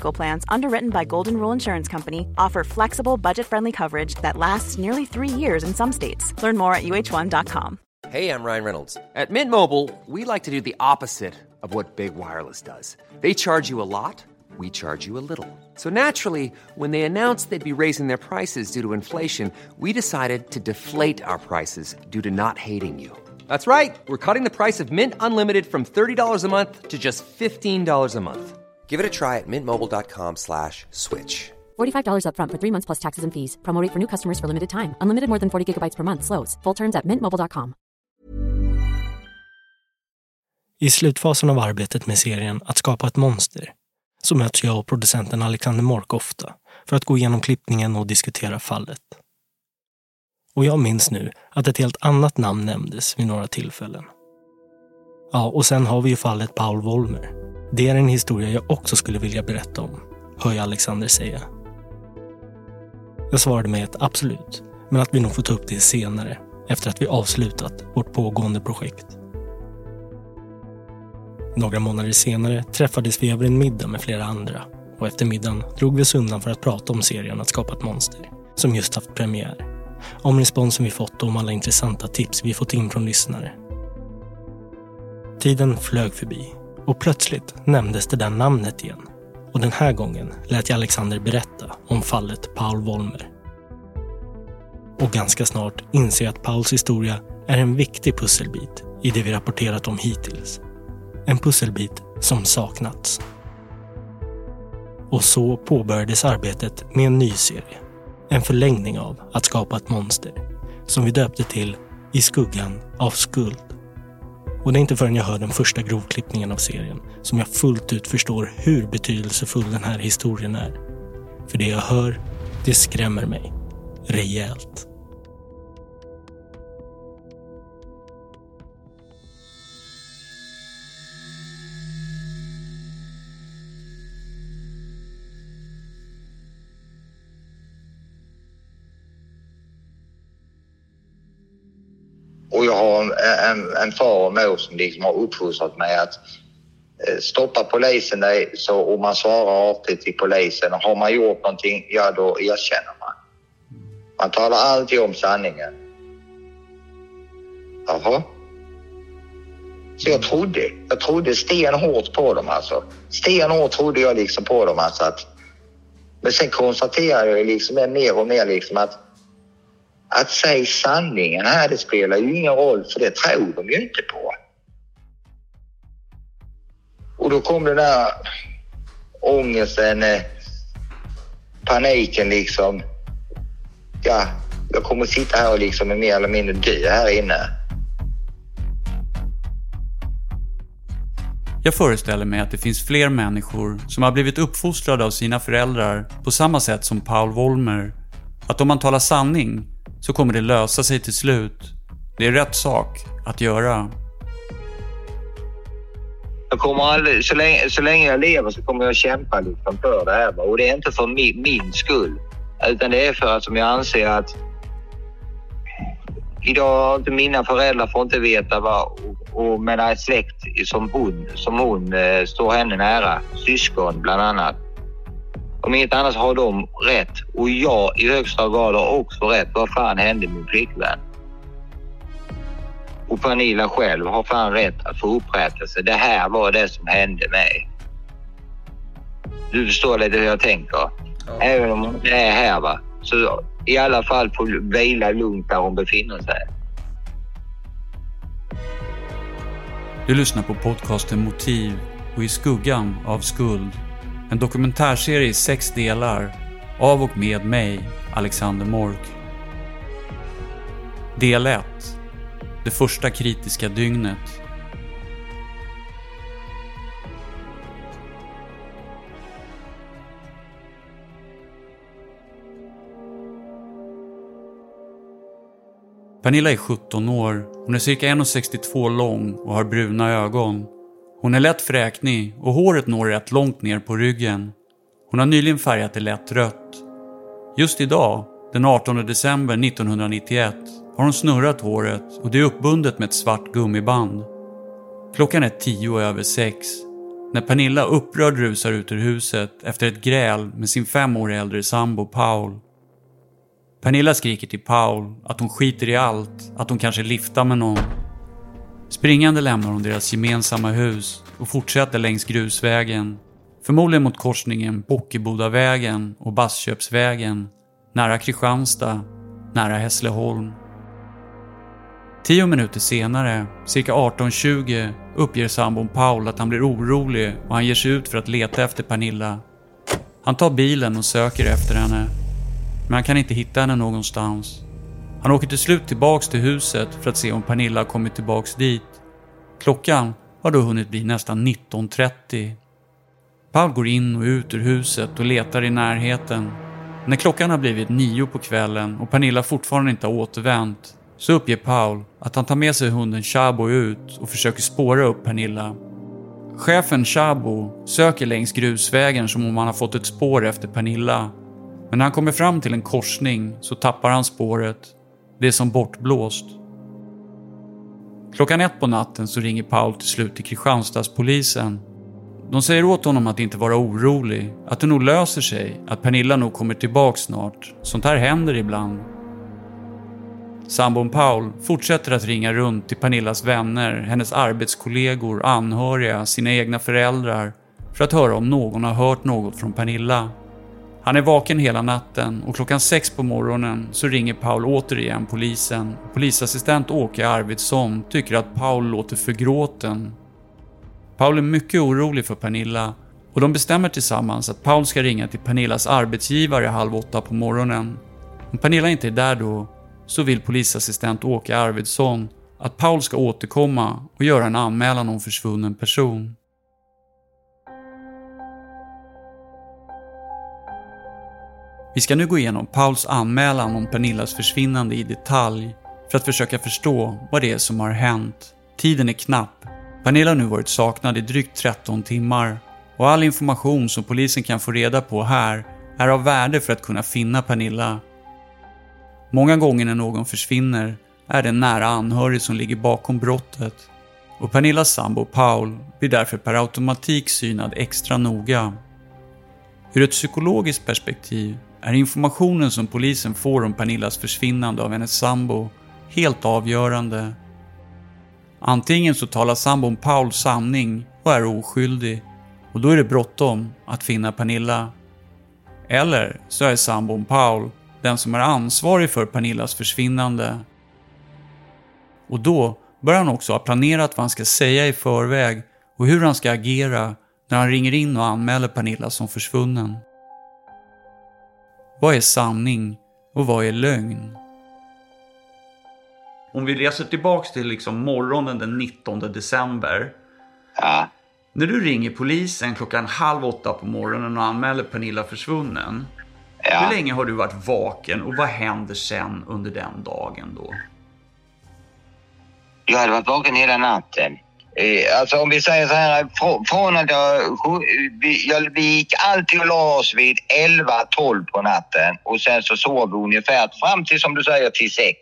Plans, underwritten by Golden Rule Insurance Company, offer flexible, budget-friendly coverage that lasts nearly three years in some states. Learn more at uh1.com. Hey, I'm Ryan Reynolds. At Mint Mobile, we like to do the opposite of what Big Wireless does. They charge you a lot, we charge you a little. So naturally, when they announced they'd be raising their prices due to inflation, we decided to deflate our prices due to not hating you. That's right. We're cutting the price of Mint Unlimited from $30 a month to just $15 a month. Give it a try at mintmobile.com slash switch. $45 upfront for three months plus taxes and fees. Promo rate for new customers for limited time. Unlimited more than 40 gigabytes per month. Slows. Full terms at mintmobile.com. I slutfasen av arbetet med serien Att skapa ett monster så möts jag och producenten Alexander Mork ofta för att gå igenom klippningen och diskutera fallet. Och jag minns nu att ett helt annat namn nämndes vid några tillfällen. Ja, och sen har vi ju fallet Paul Wollmer. Det är en historia jag också skulle vilja berätta om, hör jag Alexander säga. Jag svarade med ett absolut, men att vi nog får ta upp det senare, efter att vi avslutat vårt pågående projekt. Några månader senare träffades vi över en middag med flera andra och efter middagen drog vi oss undan för att prata om serien Att skapa ett monster, som just haft premiär. Om responsen vi fått och om alla intressanta tips vi fått in från lyssnare. Tiden flög förbi och plötsligt nämndes det där namnet igen. Och den här gången lät jag Alexander berätta om fallet Paul Wollmer. Och ganska snart inser jag att Pauls historia är en viktig pusselbit i det vi rapporterat om hittills. En pusselbit som saknats. Och så påbörjades arbetet med en ny serie. En förlängning av Att skapa ett monster. Som vi döpte till I skuggan av skuld. Och det är inte förrän jag hör den första grovklippningen av serien som jag fullt ut förstår hur betydelsefull den här historien är. För det jag hör, det skrämmer mig. Rejält. En, en, far och mor som liksom har uppfostrat mig att eh, stoppa polisen dig så, och man svarar artigt till polisen. Och har man gjort någonting, ja då erkänner man. Man talar alltid om sanningen. Jaha. Så jag trodde, jag trodde stenhårt på dem alltså. Stenhårt trodde jag liksom på dem alltså att... Men sen konstaterade jag liksom mer och mer liksom att att säga sanningen här, det spelar ju ingen roll för det tror de ju inte på. Och då kom den där ångesten, eh, paniken liksom. Ja, jag kommer att sitta här och liksom är mer eller mindre dö här inne. Jag föreställer mig att det finns fler människor som har blivit uppfostrade av sina föräldrar på samma sätt som Paul Wollmer. Att om man talar sanning så kommer det lösa sig till slut. Det är rätt sak att göra. Jag kommer aldrig, så, länge, så länge jag lever så kommer jag kämpa liksom för det här. Och det är inte för min, min skull. Utan det är för att som jag anser att idag har inte mina föräldrar får inte veta vad och, och med en släkt som hon, som hon eh, står henne nära, syskon bland annat. Om inget annat har de rätt och jag i högsta grad har också rätt. Vad fan hände min flickvän? Och Pernilla själv har fan rätt att få upprättelse. Det här var det som hände mig. Du förstår lite hur jag tänker. Även om hon inte är här va. Så i alla fall får vila lugnt där hon befinner sig. Du lyssnar på podcasten Motiv och I skuggan av skuld. En dokumentärserie i sex delar av och med mig, Alexander Mork. Del 1. det första kritiska dygnet. Pernilla är 17 år, hon är cirka 1,62 lång och har bruna ögon. Hon är lätt fräknig och håret når rätt långt ner på ryggen. Hon har nyligen färgat det lätt rött. Just idag, den 18 december 1991, har hon snurrat håret och det är uppbundet med ett svart gummiband. Klockan är tio över sex när Pernilla upprörd rusar ut ur huset efter ett gräl med sin fem år äldre sambo Paul. Pernilla skriker till Paul att hon skiter i allt, att hon kanske liftar med någon. Springande lämnar hon deras gemensamma hus och fortsätter längs grusvägen. Förmodligen mot korsningen Bockebodavägen och Bassköpsvägen, nära Kristianstad, nära Hässleholm. Tio minuter senare, cirka 18.20, uppger sambon Paul att han blir orolig och han ger sig ut för att leta efter Pernilla. Han tar bilen och söker efter henne men han kan inte hitta henne någonstans. Han åker till slut tillbaks till huset för att se om Pernilla har kommit tillbaks dit. Klockan har då hunnit bli nästan 19.30. Paul går in och ut ur huset och letar i närheten. När klockan har blivit nio på kvällen och Pernilla fortfarande inte har återvänt så uppger Paul att han tar med sig hunden Chabo ut och försöker spåra upp Pernilla. Chefen Chabo söker längs grusvägen som om han har fått ett spår efter Pernilla men när han kommer fram till en korsning så tappar han spåret. Det är som bortblåst. Klockan ett på natten så ringer Paul till slut till Kristianstadspolisen. De säger åt honom att inte vara orolig, att det nog löser sig, att Pernilla nog kommer tillbaka snart. Sånt här händer ibland. Sambon Paul fortsätter att ringa runt till Pernillas vänner, hennes arbetskollegor, anhöriga, sina egna föräldrar för att höra om någon har hört något från Pernilla. Han är vaken hela natten och klockan sex på morgonen så ringer Paul återigen polisen. Polisassistent Åke Arvidsson tycker att Paul låter förgråten. Paul är mycket orolig för Pernilla och de bestämmer tillsammans att Paul ska ringa till Pernillas arbetsgivare halv åtta på morgonen. Om Pernilla inte är där då så vill polisassistent Åke Arvidsson att Paul ska återkomma och göra en anmälan om försvunnen person. Vi ska nu gå igenom Pauls anmälan om Pernillas försvinnande i detalj för att försöka förstå vad det är som har hänt. Tiden är knapp. Pernilla har nu varit saknad i drygt 13 timmar och all information som polisen kan få reda på här är av värde för att kunna finna Pernilla. Många gånger när någon försvinner är det en nära anhörig som ligger bakom brottet och Pernillas sambo Paul blir därför per automatik synad extra noga. Ur ett psykologiskt perspektiv är informationen som polisen får om Pernillas försvinnande av hennes sambo helt avgörande. Antingen så talar sambon Paul sanning och är oskyldig och då är det bråttom att finna Pernilla. Eller så är sambon Paul den som är ansvarig för Pernillas försvinnande. Och då bör han också ha planerat vad han ska säga i förväg och hur han ska agera när han ringer in och anmäler Pernilla som försvunnen. Vad är sanning och vad är lögn? Om vi reser tillbaks till liksom morgonen den 19 december. Ja. När du ringer polisen klockan halv åtta på morgonen och anmäler Pernilla försvunnen. Ja. Hur länge har du varit vaken och vad händer sen under den dagen då? Jag hade varit vaken hela natten. Eh, alltså om vi säger så här, från att jag, vi, jag, vi gick alltid och la oss vid 11-12 på natten och sen så sov vi ungefär fram till som du säger till 6.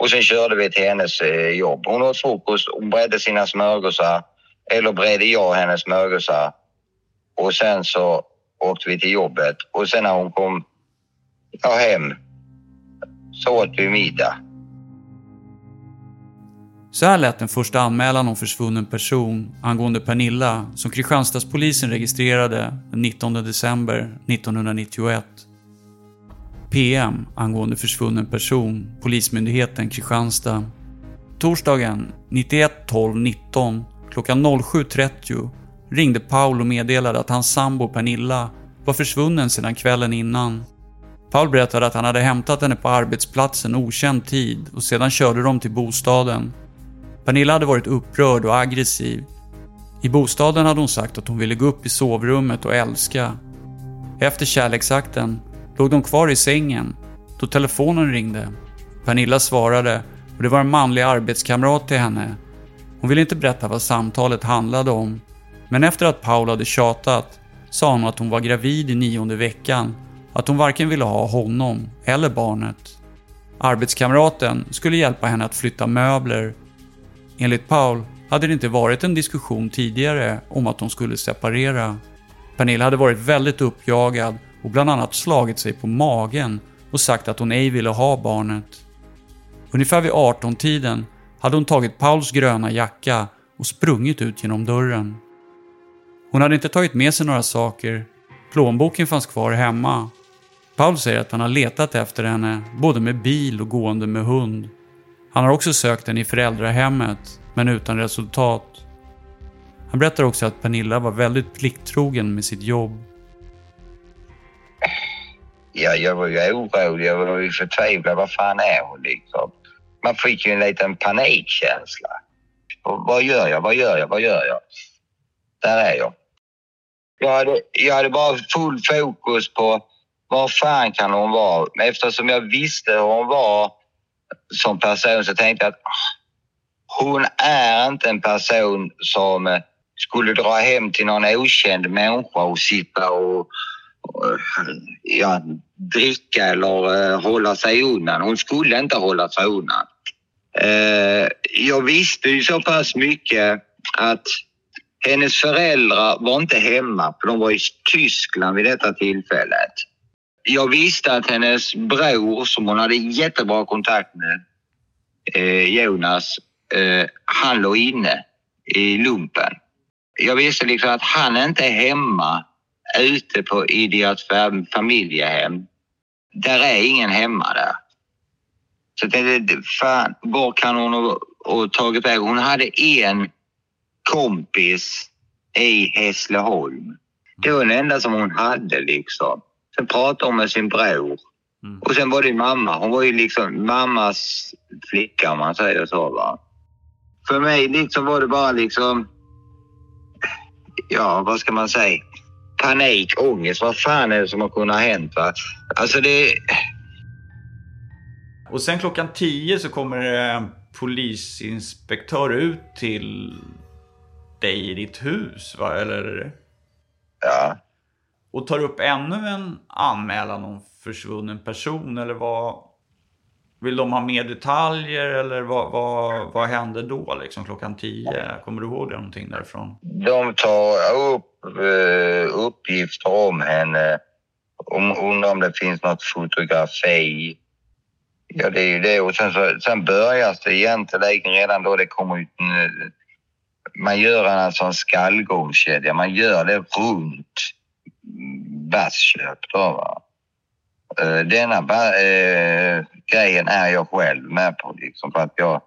Och sen körde vi till hennes eh, jobb. Hon åt frukost, hon bredde sina smörgåsar, eller bredde jag hennes smörgåsar. Och sen så åkte vi till jobbet och sen när hon kom ja, hem så åt vi middag. Så här lät den första anmälan om försvunnen person angående Pernilla som Kristianstadspolisen registrerade den 19 december 1991. PM angående försvunnen person, Polismyndigheten Kristianstad. Torsdagen 91 12 19 klockan 07.30 ringde Paul och meddelade att hans sambo Pernilla var försvunnen sedan kvällen innan. Paul berättade att han hade hämtat henne på arbetsplatsen okänd tid och sedan körde de till bostaden Pernilla hade varit upprörd och aggressiv. I bostaden hade hon sagt att hon ville gå upp i sovrummet och älska. Efter kärleksakten låg de kvar i sängen då telefonen ringde. Pernilla svarade och det var en manlig arbetskamrat till henne. Hon ville inte berätta vad samtalet handlade om. Men efter att Paul hade tjatat sa hon att hon var gravid i nionde veckan. Att hon varken ville ha honom eller barnet. Arbetskamraten skulle hjälpa henne att flytta möbler. Enligt Paul hade det inte varit en diskussion tidigare om att de skulle separera. Pernilla hade varit väldigt uppjagad och bland annat slagit sig på magen och sagt att hon ej ville ha barnet. Ungefär vid 18-tiden hade hon tagit Pauls gröna jacka och sprungit ut genom dörren. Hon hade inte tagit med sig några saker. Plånboken fanns kvar hemma. Paul säger att han har letat efter henne, både med bil och gående med hund. Han har också sökt henne i föräldrahemmet, men utan resultat. Han berättar också att Pernilla var väldigt plikttrogen med sitt jobb. Ja, jag var ju orolig, jag var ju förtvivlad. Vad fan är hon liksom? Man fick ju en liten panikkänsla. Och vad gör jag, vad gör jag, vad gör jag? Där är jag. Jag hade, jag hade bara full fokus på var fan kan hon vara? Eftersom jag visste hur hon var som person så tänkte jag att ah, hon är inte en person som eh, skulle dra hem till någon okänd människa och sitta och, och eh, ja, dricka eller uh, hålla sig undan. Hon skulle inte hålla sig undan. Uh, jag visste ju så pass mycket att hennes föräldrar var inte hemma, för de var i Tyskland vid detta tillfället. Jag visste att hennes bror, som hon hade jättebra kontakt med, eh, Jonas, eh, han låg inne i lumpen. Jag visste liksom att han inte är hemma ute på, i deras familjehem. Där är ingen hemma där. Så jag tänkte, fan, var kan hon ha tagit vägen? Hon hade en kompis i Hässleholm. Det var den enda som hon hade liksom. Sen pratade hon med sin bror. Mm. Och sen var det mamma. Hon var ju liksom mammas flicka om man säger så. Va? För mig liksom var det bara liksom... Ja, vad ska man säga? Panik, ångest. Vad fan är det som har kunnat ha hänt? Va? Alltså det... Och sen klockan tio så kommer en polisinspektör ut till dig i ditt hus, va? Eller? Ja. Och tar upp ännu en anmälan om försvunnen person, eller vad? Vill de ha mer detaljer eller vad, vad, vad hände då liksom klockan tio? Kommer du ihåg det någonting därifrån? De tar upp eh, uh, uppgifter om henne. Om, undrar om det finns något fotografi. Ja, det är ju det. Och sen, så, sen börjar det egentligen redan då det kommer ut en, man gör en alltså skallgångskedja. Man gör det runt Basköp. Då, va? Eh, denna eh, grejen är jag själv med på. Liksom, för att jag,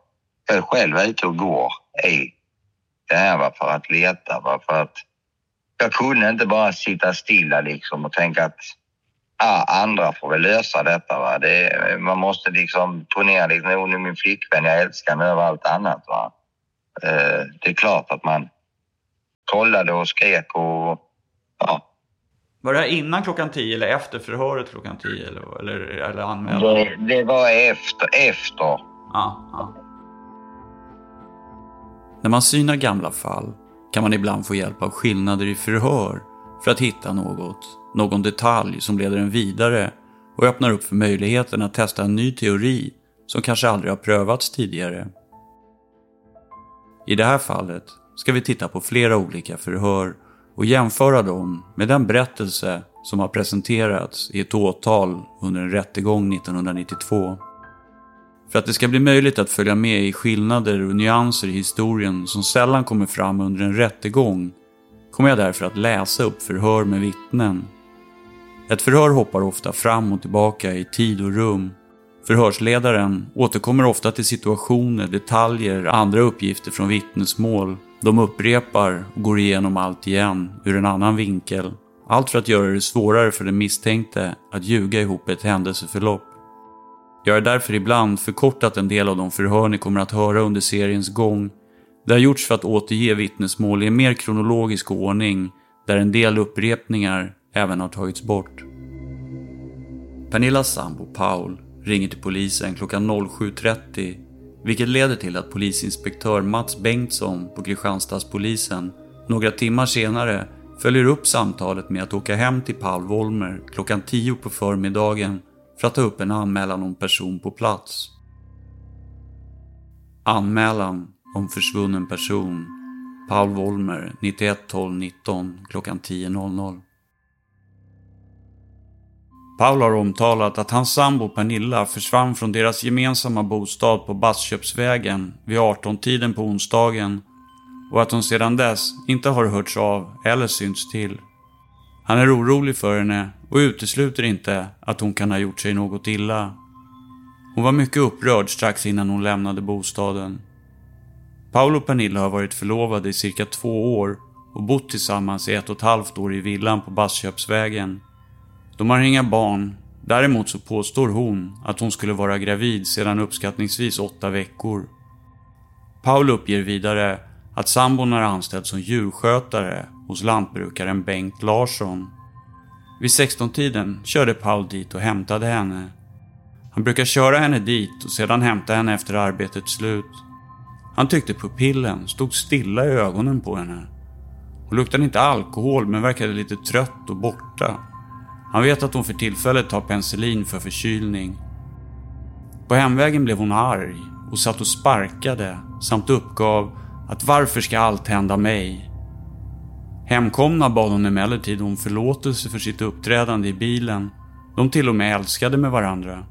jag är själv ute och går i det här va, för att leta. Va, för att jag kunde inte bara sitta stilla liksom, och tänka att ah, andra får väl lösa detta. Va. Det, man måste liksom ponera liksom, oh, hon är min flickvän, jag älskar henne över allt annat. Va. Eh, det är klart att man kollade och skrek och ja. Var det här innan klockan tio eller efter förhöret klockan tio eller, eller, eller anmälan? Det, det var efter. efter. Ja, ja. När man synar gamla fall kan man ibland få hjälp av skillnader i förhör för att hitta något, någon detalj som leder en vidare och öppnar upp för möjligheten att testa en ny teori som kanske aldrig har prövats tidigare. I det här fallet ska vi titta på flera olika förhör och jämföra dem med den berättelse som har presenterats i ett åtal under en rättegång 1992. För att det ska bli möjligt att följa med i skillnader och nyanser i historien som sällan kommer fram under en rättegång kommer jag därför att läsa upp förhör med vittnen. Ett förhör hoppar ofta fram och tillbaka i tid och rum Förhörsledaren återkommer ofta till situationer, detaljer, andra uppgifter från vittnesmål. De upprepar och går igenom allt igen, ur en annan vinkel. Allt för att göra det svårare för den misstänkte att ljuga ihop ett händelseförlopp. Jag har därför ibland förkortat en del av de förhör ni kommer att höra under seriens gång. Det har gjorts för att återge vittnesmål i en mer kronologisk ordning, där en del upprepningar även har tagits bort. Pernillas sambo Paul ringer till polisen klockan 07.30 vilket leder till att polisinspektör Mats Bengtsson på Kristianstadspolisen några timmar senare följer upp samtalet med att åka hem till Paul Wolmer klockan 10 på förmiddagen för att ta upp en anmälan om person på plats. Anmälan om försvunnen person. Paul Wolmer 91 12 19 klockan 10.00. Paul har omtalat att hans sambo Pernilla försvann från deras gemensamma bostad på Bassköpsvägen vid 18-tiden på onsdagen och att hon sedan dess inte har hörts av eller synts till. Han är orolig för henne och utesluter inte att hon kan ha gjort sig något illa. Hon var mycket upprörd strax innan hon lämnade bostaden. Paul och Pernilla har varit förlovade i cirka två år och bott tillsammans i ett och ett halvt år i villan på Bassköpsvägen. De har inga barn. Däremot så påstår hon att hon skulle vara gravid sedan uppskattningsvis åtta veckor. Paul uppger vidare att sambon är anställd som djurskötare hos lantbrukaren Bengt Larsson. Vid 16-tiden körde Paul dit och hämtade henne. Han brukar köra henne dit och sedan hämta henne efter arbetets slut. Han tyckte pupillen stod stilla i ögonen på henne. Hon luktade inte alkohol men verkade lite trött och borta. Han vet att hon för tillfället tar penicillin för förkylning. På hemvägen blev hon arg och satt och sparkade samt uppgav att varför ska allt hända mig? Hemkomna bad hon emellertid om förlåtelse för sitt uppträdande i bilen. De till och med älskade med varandra.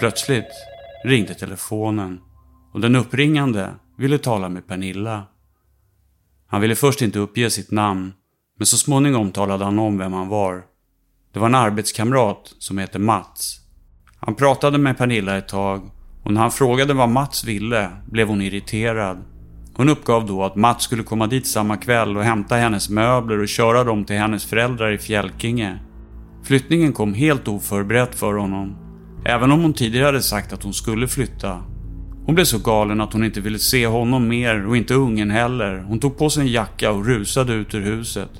Plötsligt ringde telefonen och den uppringande ville tala med Pernilla. Han ville först inte uppge sitt namn, men så småningom talade han om vem han var. Det var en arbetskamrat som hette Mats. Han pratade med Pernilla ett tag och när han frågade vad Mats ville blev hon irriterad. Hon uppgav då att Mats skulle komma dit samma kväll och hämta hennes möbler och köra dem till hennes föräldrar i Fjälkinge. Flyttningen kom helt oförberett för honom, även om hon tidigare hade sagt att hon skulle flytta. Hon blev så galen att hon inte ville se honom mer och inte ungen heller. Hon tog på sig en jacka och rusade ut ur huset.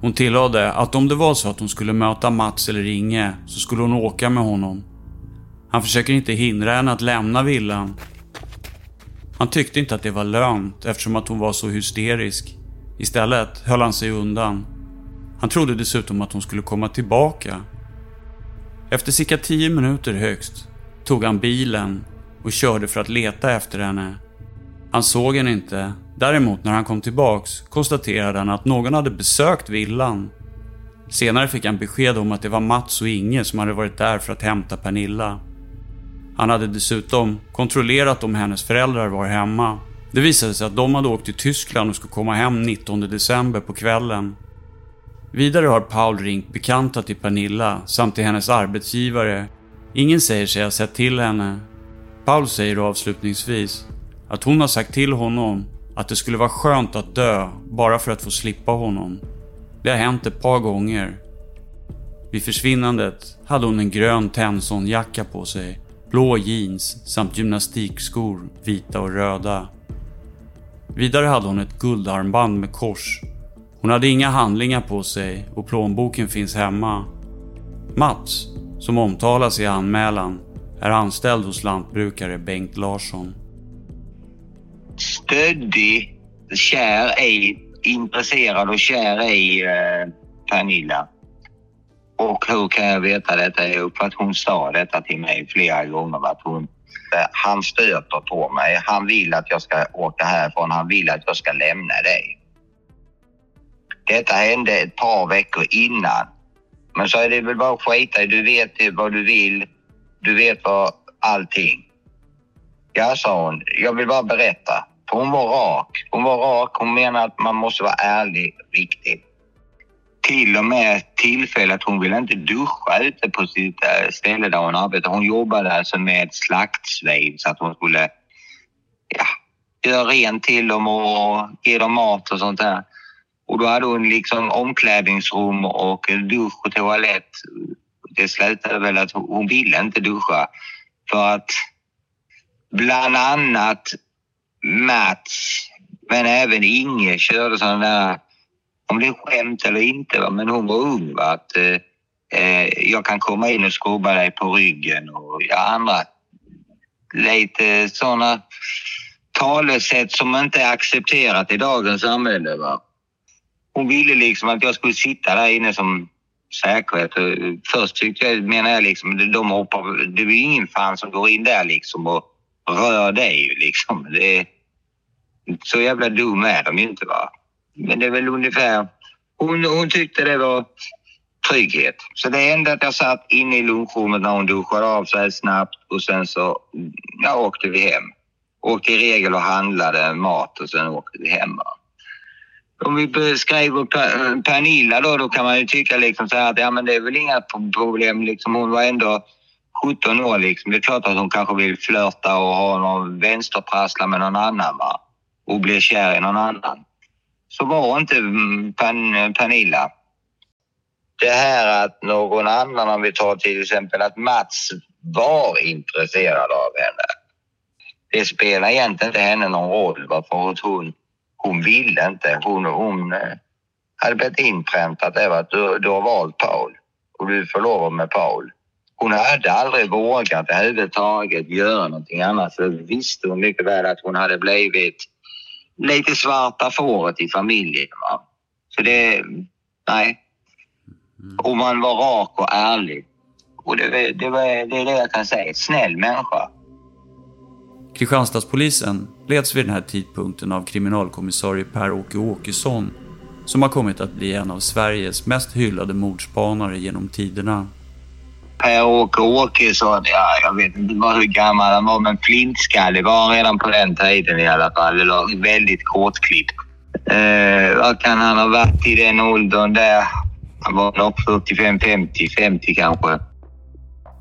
Hon tillade att om det var så att hon skulle möta Mats eller Inge så skulle hon åka med honom. Han försöker inte hindra henne att lämna villan. Han tyckte inte att det var lönt eftersom att hon var så hysterisk. Istället höll han sig undan. Han trodde dessutom att hon skulle komma tillbaka. Efter cirka tio minuter högst tog han bilen och körde för att leta efter henne. Han såg henne inte. Däremot när han kom tillbaks konstaterade han att någon hade besökt villan. Senare fick han besked om att det var Mats och Inge som hade varit där för att hämta Pernilla. Han hade dessutom kontrollerat om hennes föräldrar var hemma. Det visade sig att de hade åkt till Tyskland och skulle komma hem 19 december på kvällen. Vidare har Paul ringt bekanta till Pernilla samt till hennes arbetsgivare. Ingen säger sig ha sett till henne. Paul säger avslutningsvis att hon har sagt till honom att det skulle vara skönt att dö bara för att få slippa honom. Det har hänt ett par gånger. Vid försvinnandet hade hon en grön Tenson-jacka på sig blå jeans samt gymnastikskor, vita och röda. Vidare hade hon ett guldarmband med kors. Hon hade inga handlingar på sig och plånboken finns hemma. Mats, som omtalas i anmälan, är anställd hos lantbrukare Bengt Larsson. Stöddig, kär i, intresserad och kär i eh, Pernilla. Och hur kan jag veta detta? Jo, för att hon sa detta till mig flera gånger. Att hon, eh, han stöter på mig. Han vill att jag ska åka härifrån. Han vill att jag ska lämna dig. Detta hände ett par veckor innan. Men så är det väl bara att skita i. Du vet vad du vill. Du vet vad allting. Ja, sa hon. Jag vill bara berätta. För hon var rak. Hon var rak. Hon menade att man måste vara ärlig, riktigt till och med tillfället att hon ville inte duscha ute på sitt eh, ställe där hon arbetade. Hon jobbade alltså med slaktsvin så att hon skulle ja, göra rent till dem och ge dem mat och sånt där. Och då hade hon liksom omklädningsrum och dusch och toalett det slutade väl att hon, hon ville inte duscha. För att bland annat Mats, men även Inge körde sådana där, om det är skämt eller inte, va, men hon var ung. Va, att, eh, eh jag kan komma in och skrubba dig på ryggen och ja, andra lite sådana talesätt som inte är accepterat i dagens samhälle. Va? Hon ville liksom att jag skulle sitta där inne som säkerhet. Först tyckte jag, menar jag liksom, de hoppar, det är ju ingen fan som går in där liksom och rör dig liksom. Det är, så jävla dum är de ju inte va. Men det är väl ungefär, hon, hon tyckte det var trygghet. Så det enda att jag satt inne i lunchrummet när hon duschade av sig snabbt och sen så ja, åkte vi hem. Åkte i regel och handlade mat och sen åkte vi hem. Om vi beskriver Pernilla då, då kan man ju tycka liksom så här att ja, men det är väl inga problem. Liksom, hon var ändå 17 år. Liksom. Det är klart att hon kanske vill flörta och ha någon vänsterprassla med någon annan va? och bli kär i någon annan. Så var inte Pernilla det här att någon annan, om vi tar till exempel att Mats var intresserad av henne. Det spelar egentligen inte henne någon roll varför hon, hon ville inte. Hon, hon eh, hade blivit inpräntat det att du, du har valt Paul och du är förlovad med Paul. Hon hade aldrig vågat överhuvudtaget göra någonting annat så visste hon mycket väl att hon hade blivit lite svarta fåret i familjen. Va? Så det, nej, och man var rak och ärlig. Och det, det, var, det är det jag kan säga. Snäll människa. Kristianstadspolisen leds vid den här tidpunkten av kriminalkommissarie Per-Åke Åkesson som har kommit att bli en av Sveriges mest hyllade mordspanare genom tiderna. Per-Åke Åkesson, ja, jag vet inte hur gammal han var, men flintskallig var han redan på den tiden i alla fall. Eller väldigt kortklippt. Eh, vad kan han ha varit i den åldern där? Han var nog 45, 50, 50 kanske.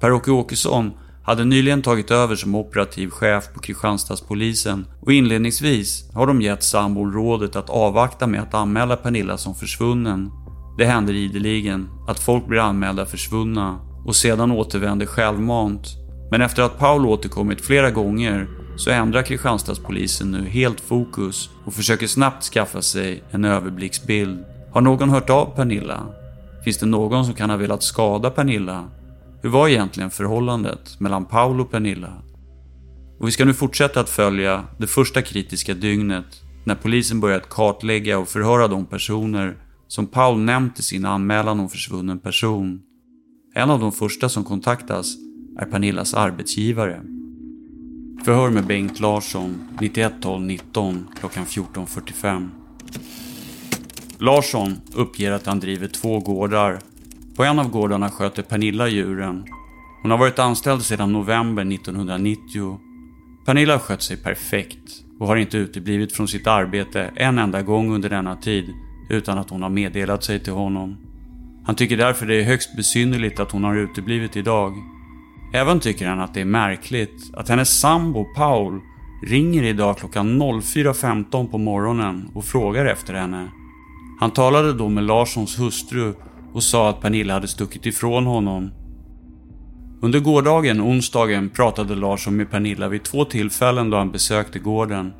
Per-Åke Åkesson hade nyligen tagit över som operativ chef på Kristianstadspolisen och inledningsvis har de gett sambon rådet att avvakta med att anmäla Pernilla som försvunnen. Det händer ideligen att folk blir anmälda försvunna och sedan återvänder självmant. Men efter att Paul återkommit flera gånger så ändrar Kristianstadspolisen nu helt fokus och försöker snabbt skaffa sig en överblicksbild. Har någon hört av Pernilla? Finns det någon som kan ha velat skada Pernilla? Hur var egentligen förhållandet mellan Paul och Pernilla? Och vi ska nu fortsätta att följa det första kritiska dygnet när polisen börjat kartlägga och förhöra de personer som Paul nämnt i sin anmälan om försvunnen person. En av de första som kontaktas är Pernillas arbetsgivare. Förhör med Bengt Larsson 91 12 19 klockan 14.45. Larsson uppger att han driver två gårdar. På en av gårdarna sköter Pernilla djuren. Hon har varit anställd sedan november 1990. Pernilla har skött sig perfekt och har inte uteblivit från sitt arbete en enda gång under denna tid utan att hon har meddelat sig till honom. Han tycker därför det är högst besynnerligt att hon har uteblivit idag. Även tycker han att det är märkligt att hennes sambo Paul ringer idag klockan 04.15 på morgonen och frågar efter henne. Han talade då med Larssons hustru och sa att Pernilla hade stuckit ifrån honom. Under gårdagen, onsdagen, pratade Larsson med Pernilla vid två tillfällen då han besökte gården.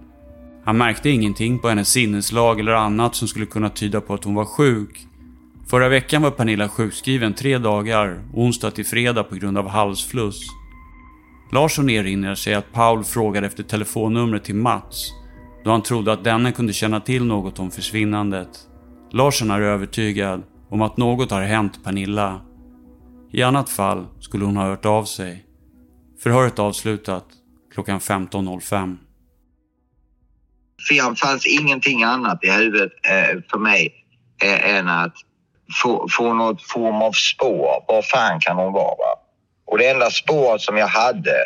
Han märkte ingenting på hennes sinneslag eller annat som skulle kunna tyda på att hon var sjuk. Förra veckan var Pernilla sjukskriven tre dagar, onsdag till fredag på grund av halsfluss. Larsson erinrar sig att Paul frågade efter telefonnumret till Mats då han trodde att denne kunde känna till något om försvinnandet. Larsson är övertygad om att något har hänt Pernilla. I annat fall skulle hon ha hört av sig. Förhöret avslutat klockan 15.05. Det fanns ingenting annat i huvudet eh, för mig eh, än att få, få något form av spår. Var fan kan hon vara? Va? Och det enda spåret som jag hade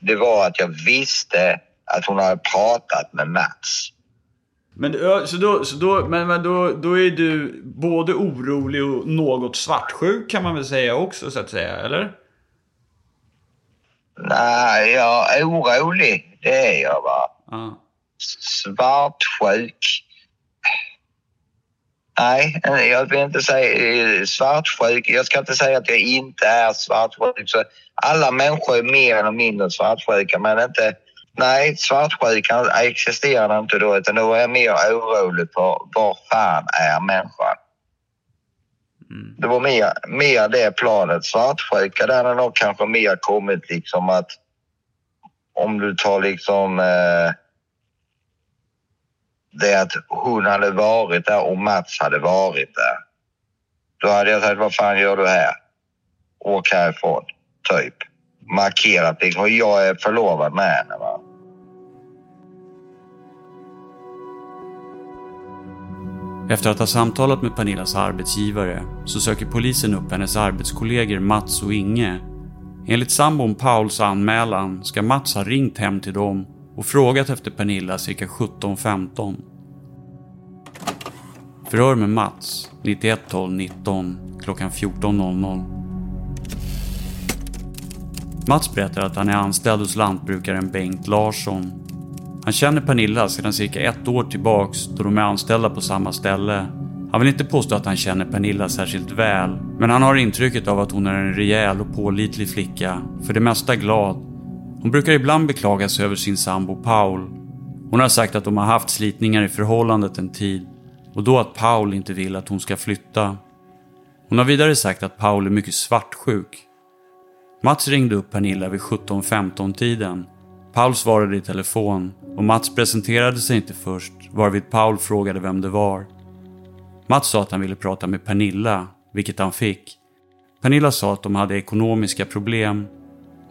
det var att jag visste att hon hade pratat med Mats. Men, så då, så då, men, men då, då är du både orolig och något svartsjuk kan man väl säga också så att säga, eller? Nej, jag är orolig. Det är jag va. Ah. Svartsjuk. Nej, jag vill inte säga eh, svartsjuk. Jag ska inte säga att jag inte är svartsjuk. Så alla människor är mer eller mindre svartsjuka, men inte... Nej, svartsjukan existerar inte då, utan då är jag mer orolig på var fan är människan? Mm. Det var mer, mer det planet. Svartsjuka, där har nog kanske mer kommit liksom att om du tar liksom eh, det att hon hade varit där och Mats hade varit där. Då hade jag sagt, vad fan gör du här? Åk härifrån, typ. Markerat liksom. Jag är förlovad med henne. Va? Efter att ha samtalat med Pernillas arbetsgivare så söker polisen upp hennes arbetskollegor Mats och Inge. Enligt sambon Pauls anmälan ska Mats ha ringt hem till dem och frågat efter Pernilla cirka 17.15. Förhör med Mats 91 12 19 klockan 14.00. Mats berättar att han är anställd hos lantbrukaren Bengt Larsson. Han känner Pernilla sedan cirka ett år tillbaks då de är anställda på samma ställe. Han vill inte påstå att han känner Pernilla särskilt väl, men han har intrycket av att hon är en rejäl och pålitlig flicka, för det mesta glad hon brukar ibland beklaga sig över sin sambo Paul. Hon har sagt att de har haft slitningar i förhållandet en tid och då att Paul inte vill att hon ska flytta. Hon har vidare sagt att Paul är mycket svartsjuk. Mats ringde upp Pernilla vid 17.15 tiden. Paul svarade i telefon och Mats presenterade sig inte först varvid Paul frågade vem det var. Mats sa att han ville prata med Pernilla, vilket han fick. Pernilla sa att de hade ekonomiska problem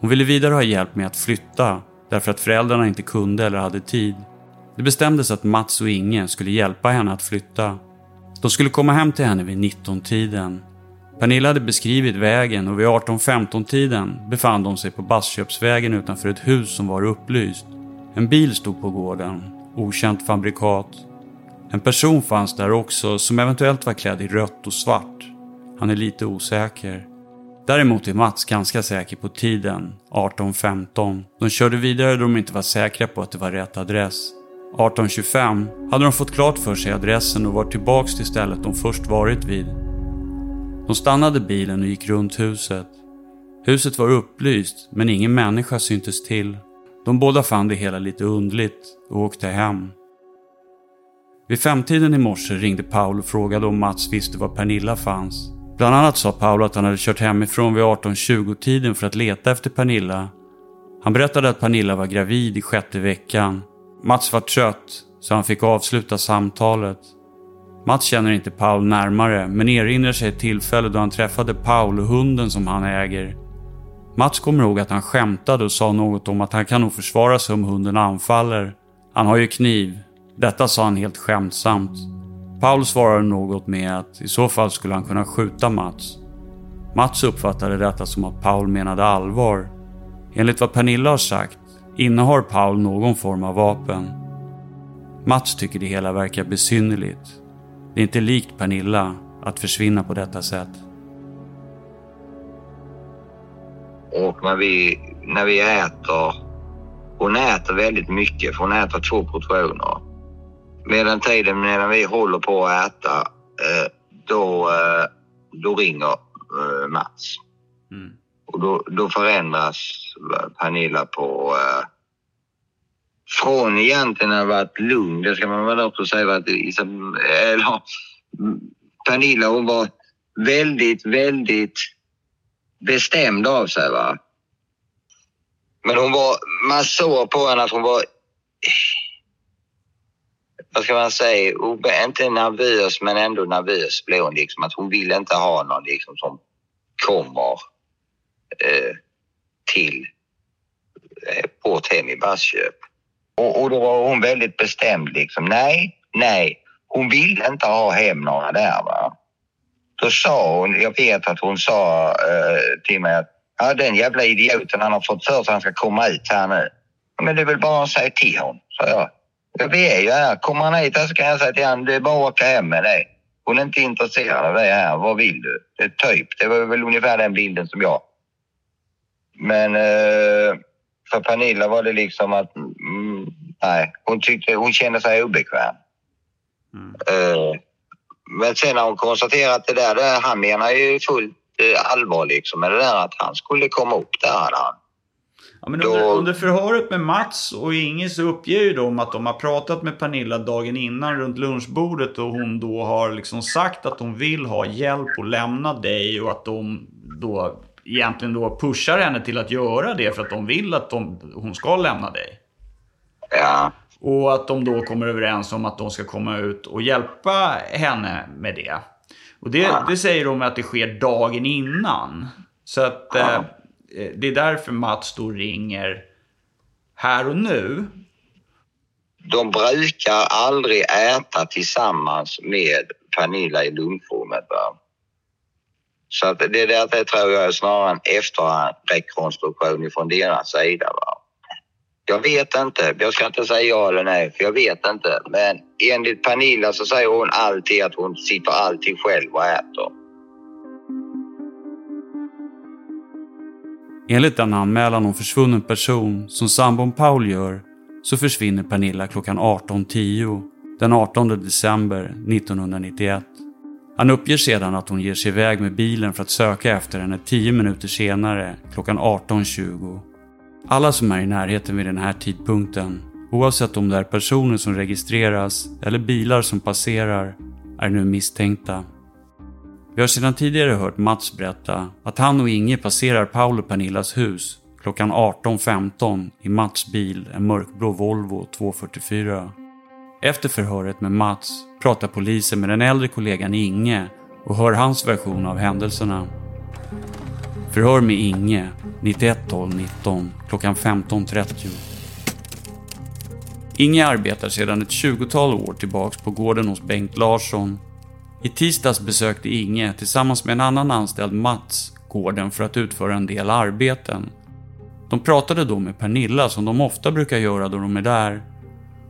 hon ville vidare ha hjälp med att flytta därför att föräldrarna inte kunde eller hade tid. Det bestämdes att Mats och Inge skulle hjälpa henne att flytta. De skulle komma hem till henne vid 19-tiden. Pernilla hade beskrivit vägen och vid 18-15-tiden befann de sig på Bassköpsvägen utanför ett hus som var upplyst. En bil stod på gården, okänt fabrikat. En person fanns där också som eventuellt var klädd i rött och svart. Han är lite osäker. Däremot är Mats ganska säker på tiden, 18.15. De körde vidare då de inte var säkra på att det var rätt adress. 18.25 hade de fått klart för sig adressen och var tillbaks till stället de först varit vid. De stannade bilen och gick runt huset. Huset var upplyst, men ingen människa syntes till. De båda fann det hela lite undligt och åkte hem. Vid femtiden i morse ringde Paul och frågade om Mats visste var Pernilla fanns. Bland annat sa Paolo att han hade kört hemifrån vid 18.20-tiden för att leta efter Pernilla. Han berättade att Pernilla var gravid i sjätte veckan. Mats var trött, så han fick avsluta samtalet. Mats känner inte Paul närmare, men erinrar sig ett tillfälle då han träffade Paul och hunden som han äger. Mats kommer ihåg att han skämtade och sa något om att han kan nog försvara sig om hunden anfaller. Han har ju kniv. Detta sa han helt skämtsamt. Paul svarade något med att i så fall skulle han kunna skjuta Mats. Mats uppfattade detta som att Paul menade allvar. Enligt vad Pernilla har sagt innehar Paul någon form av vapen. Mats tycker det hela verkar besynnerligt. Det är inte likt Pernilla att försvinna på detta sätt. Och när vi, när vi äter, hon äter väldigt mycket för hon äter två portioner. Medan tiden medan vi håller på att äta, eh, då, eh, då ringer eh, Mats. Mm. Och då, då förändras Pernilla på... Från egentligen att ha varit lugn, det ska man väl också säga, att eller, Pernilla hon var väldigt, väldigt bestämd av sig. Va? Men hon var, man såg på henne att hon var vad ska man säga, inte nervös men ändå nervös blev hon. Liksom, att hon vill inte ha någon liksom, som kommer eh, till eh, på ett hem i Basköp. Och, och då var hon väldigt bestämd liksom. Nej, nej, hon ville inte ha hem några där. Va? Då sa hon, jag vet att hon sa eh, till mig att ja, den jävla idioten han har fått för sig att han ska komma ut här nu. Men det är väl bara att säga till honom, sa jag. Vi är ju här. Kommer han hit så kan jag säga till honom, det är bara att åka hem med dig. Hon är inte intresserad av dig här. Vad vill du? Det typ. Det var väl ungefär den bilden som jag. Men eh, för Pernilla var det liksom att mm, nej, hon tyckte hon kände sig obekväm. Mm. Eh, Men sen har hon konstaterat att det där, det, han menar ju fullt eh, allvar liksom med det där att han skulle komma upp där. Han. Ja, men under, då... under förhöret med Mats och Inge så uppger ju de att de har pratat med Pernilla dagen innan runt lunchbordet och hon då har liksom sagt att hon vill ha hjälp att lämna dig och att de då egentligen då pushar henne till att göra det för att de vill att de, hon ska lämna dig. Ja. Och att de då kommer överens om att de ska komma ut och hjälpa henne med det. Och det, ja. det säger de att det sker dagen innan. Så att ja. Eh, det är därför Mats då ringer här och nu. De brukar aldrig äta tillsammans med Pernilla i lunchrummet. Va? Så att det, det, det tror jag är snarare en efterrekonstruktion från deras sida. Va? Jag vet inte. Jag ska inte säga ja eller nej, för jag vet inte. Men enligt Pernilla så säger hon alltid att hon sitter alltid själv och äter. Enligt den anmälan om försvunnen person som sambon Paul gör så försvinner Pernilla klockan 18.10 den 18 december 1991. Han uppger sedan att hon ger sig iväg med bilen för att söka efter henne 10 minuter senare klockan 18.20. Alla som är i närheten vid den här tidpunkten, oavsett om det är personer som registreras eller bilar som passerar, är nu misstänkta. Vi har sedan tidigare hört Mats berätta att han och Inge passerar Paul och Pernillas hus klockan 18.15 i Mats bil, en mörkblå Volvo 244. Efter förhöret med Mats pratar polisen med den äldre kollegan Inge och hör hans version av händelserna. Förhör med Inge 91 12 19 klockan 15.30. Inge arbetar sedan ett 20-tal år tillbaks på gården hos Bengt Larsson. I tisdags besökte Inge tillsammans med en annan anställd Mats gården för att utföra en del arbeten. De pratade då med Pernilla som de ofta brukar göra då de är där.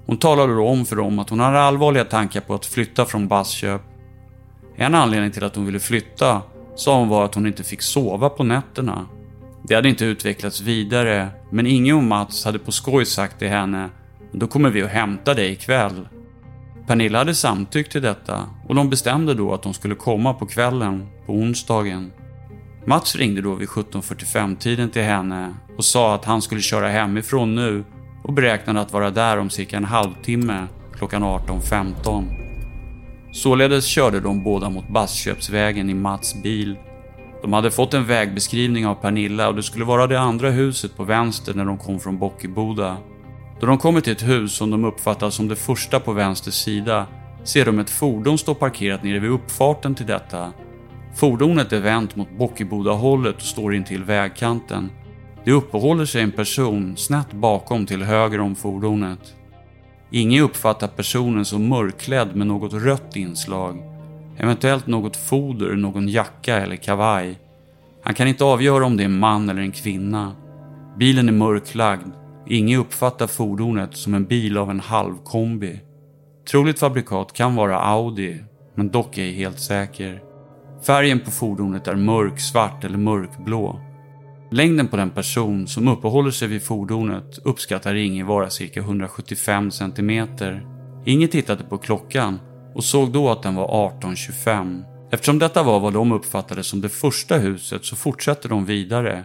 Hon talade då om för dem att hon hade allvarliga tankar på att flytta från Bassköp. En anledning till att hon ville flytta sa hon var att hon inte fick sova på nätterna. Det hade inte utvecklats vidare, men Inge och Mats hade på skoj sagt till henne “Då kommer vi och hämtar dig ikväll”. Pernilla hade samtyckt till detta och de bestämde då att de skulle komma på kvällen, på onsdagen. Mats ringde då vid 17.45-tiden till henne och sa att han skulle köra hemifrån nu och beräknade att vara där om cirka en halvtimme klockan 18.15. Således körde de båda mot Bassköpsvägen i Mats bil. De hade fått en vägbeskrivning av Pernilla och det skulle vara det andra huset på vänster när de kom från Bockeboda. Då de kommer till ett hus som de uppfattar som det första på vänster sida ser de ett fordon stå parkerat nere vid uppfarten till detta. Fordonet är vänt mot Bockebodahållet och står intill vägkanten. Det uppehåller sig en person snett bakom till höger om fordonet. Ingen uppfattar personen som mörkklädd med något rött inslag. Eventuellt något foder, någon jacka eller kavaj. Han kan inte avgöra om det är en man eller en kvinna. Bilen är mörklagd. Inge uppfattar fordonet som en bil av en halvkombi. Troligt fabrikat kan vara Audi, men dock ej helt säker. Färgen på fordonet är mörk svart eller mörkblå. Längden på den person som uppehåller sig vid fordonet uppskattar Inge vara cirka 175 cm. Inge tittade på klockan och såg då att den var 18.25. Eftersom detta var vad de uppfattade som det första huset så fortsätter de vidare.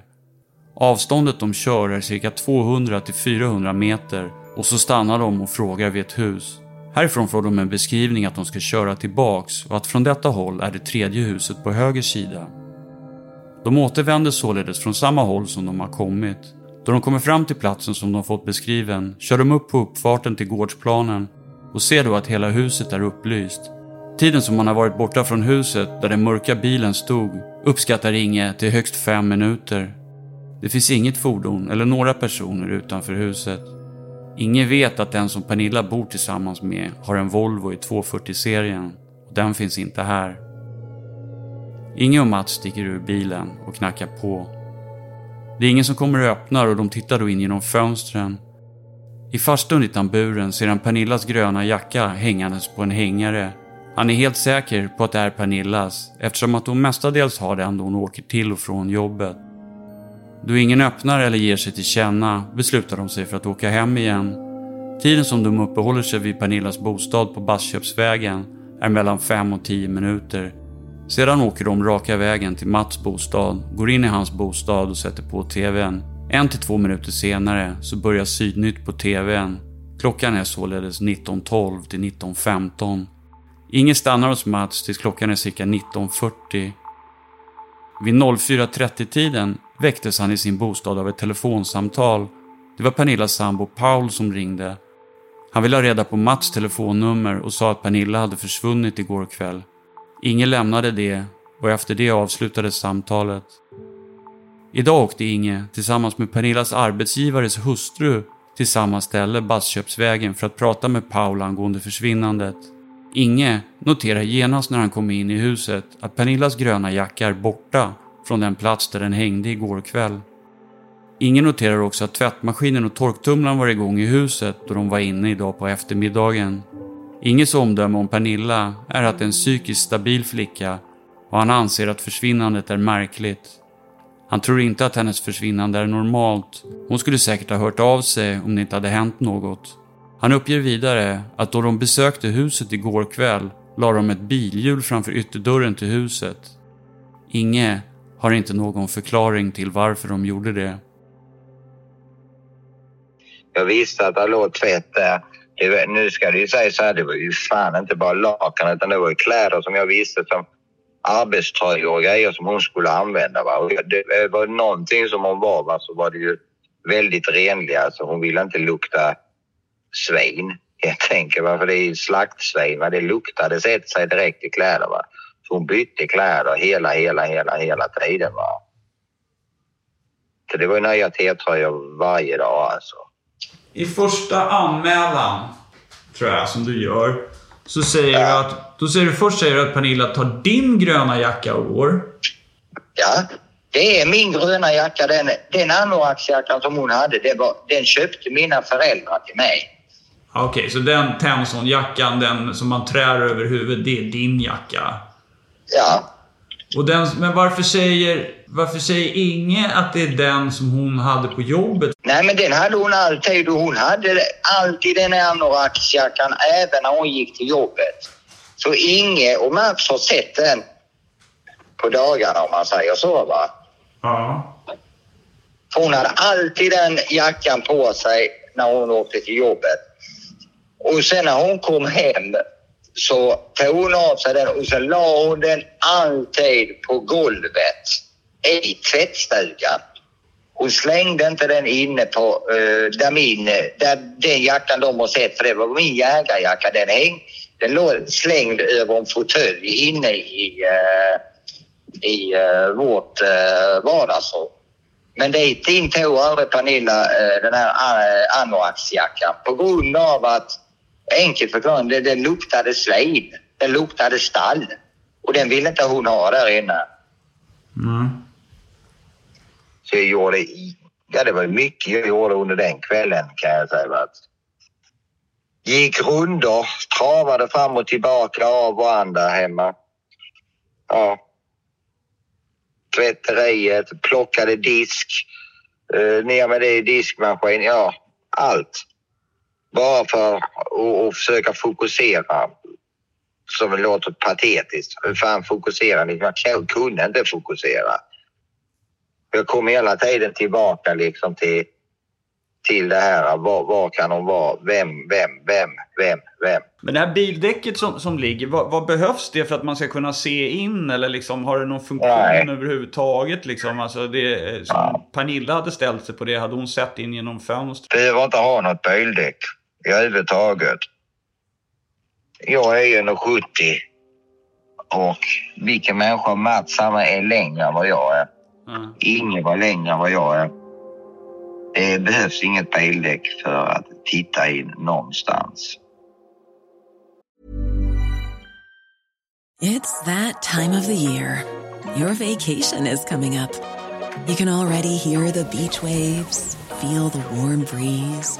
Avståndet de kör är cirka 200-400 meter och så stannar de och frågar vid ett hus. Härifrån får de en beskrivning att de ska köra tillbaks och att från detta håll är det tredje huset på höger sida. De återvänder således från samma håll som de har kommit. Då de kommer fram till platsen som de fått beskriven kör de upp på uppfarten till gårdsplanen och ser då att hela huset är upplyst. Tiden som man har varit borta från huset där den mörka bilen stod uppskattar Inge till högst fem minuter. Det finns inget fordon eller några personer utanför huset. Ingen vet att den som Pernilla bor tillsammans med har en Volvo i 240-serien och den finns inte här. Inge och Mats sticker ur bilen och knackar på. Det är ingen som kommer och öppnar och de tittar då in genom fönstren. I farstun i tamburen ser han Pernillas gröna jacka hängandes på en hängare. Han är helt säker på att det är Pernillas eftersom att hon mestadels har den då hon åker till och från jobbet. Då ingen öppnar eller ger sig till känna beslutar de sig för att åka hem igen. Tiden som de uppehåller sig vid Pernillas bostad på Bassköpsvägen är mellan 5 och 10 minuter. Sedan åker de raka vägen till Mats bostad, går in i hans bostad och sätter på TVn. En till två minuter senare så börjar Sydnytt på TVn. Klockan är således 19.12 till 19.15. Ingen stannar hos Mats tills klockan är cirka 19.40. Vid 04.30-tiden väcktes han i sin bostad av ett telefonsamtal. Det var Pernillas sambo Paul som ringde. Han ville ha reda på Mats telefonnummer och sa att Pernilla hade försvunnit igår kväll. Inge lämnade det och efter det avslutades samtalet. Idag åkte Inge tillsammans med Pernillas arbetsgivares hustru till samma ställe, Bassköpsvägen, för att prata med Paul angående försvinnandet. Inge noterar genast när han kommer in i huset att Pernillas gröna jacka är borta från den plats där den hängde igår kväll. Inge noterar också att tvättmaskinen och torktumlaren var igång i huset då de var inne idag på eftermiddagen. Inges omdöme om Pernilla är att det är en psykiskt stabil flicka och han anser att försvinnandet är märkligt. Han tror inte att hennes försvinnande är normalt. Hon skulle säkert ha hört av sig om det inte hade hänt något. Han uppger vidare att då de besökte huset igår kväll la de ett bilhjul framför ytterdörren till huset. Inge har inte någon förklaring till varför de gjorde det. Jag visste att det låg tvätt där. Det, nu ska det ju sägas så här, det var ju fan inte bara lakan utan det var ju kläder som jag visste som arbetströjor och grejer som hon skulle använda. Va? Och det var någonting som hon var va? så var det ju väldigt renliga. Alltså hon ville inte lukta svin helt enkelt. Va? För det är ju slaktsvin. Va? Det luktade sätter sig direkt i kläder. Va? Så hon bytte kläder hela, hela, hela, hela tiden. Va? Så det var ju nya T-tröjor varje dag alltså. I första anmälan, tror jag, som du gör, så säger ja. du att... Då säger du först säger du att Pernilla tar din gröna jacka och går. Ja, det är min gröna jacka. Den, den anoraksjackan som hon hade, det var, den köpte mina föräldrar till mig. Okej, okay, så den Tenson-jackan, den som man trär över huvudet, det är din jacka? Ja. Och den, men varför säger, varför säger Inge att det är den som hon hade på jobbet? Nej, men den hade hon alltid och hon hade alltid den här anoraksjackan även när hon gick till jobbet. Så Inge och Max har sett den på dagarna om man säger så va. Ja. Hon hade alltid den jackan på sig när hon åkte till jobbet. Och sen när hon kom hem så tog hon av sig den och så la hon den alltid på golvet i tvättstugan. Hon slängde inte den inne på uh, där, min, där den jackan de har sett, för det var min jägarjacka. Den, häng, den låg slängd över en fåtölj inne i, uh, i uh, vårt uh, vardagsrum. Men dit in tog aldrig Pernilla uh, den här uh, anoraksjackan på grund av att enkelt förklarat, det, det luktade svin. Det luktade stall. Och den ville inte hon ha där inne. Mm. Så jag gjorde, ja det var mycket jag gjorde under den kvällen kan jag säga. Gick rundor, travade fram och tillbaka av och an där hemma. Ja. Tvätteriet, plockade disk, uh, ner med det i diskmaskin, ja allt. Bara för att försöka fokusera. Som det låter patetiskt. Hur fan fokuserar ni? Jag kunde inte fokusera. Jag kom hela tiden tillbaka liksom till, till det här. Var, var kan de vara? Vem, vem, vem, vem, vem? Men det här bildäcket som, som ligger, vad, vad, behövs det för att man ska kunna se in? Eller liksom, har det någon funktion Nej. överhuvudtaget? Liksom? Alltså det, som ja. Pernilla hade ställt sig på det, hade hon sett in genom fönstret? Behöver inte ha något bildäck överhuvudtaget. Jag är 1,70 och vilken människa Mats han är längre än vad jag är. Mm. Ingen var längre än vad jag är. Det behövs inget bildäck för att titta in någonstans. It's that time of the year. Your vacation is coming up. You can already hear the beach waves, feel the warm breeze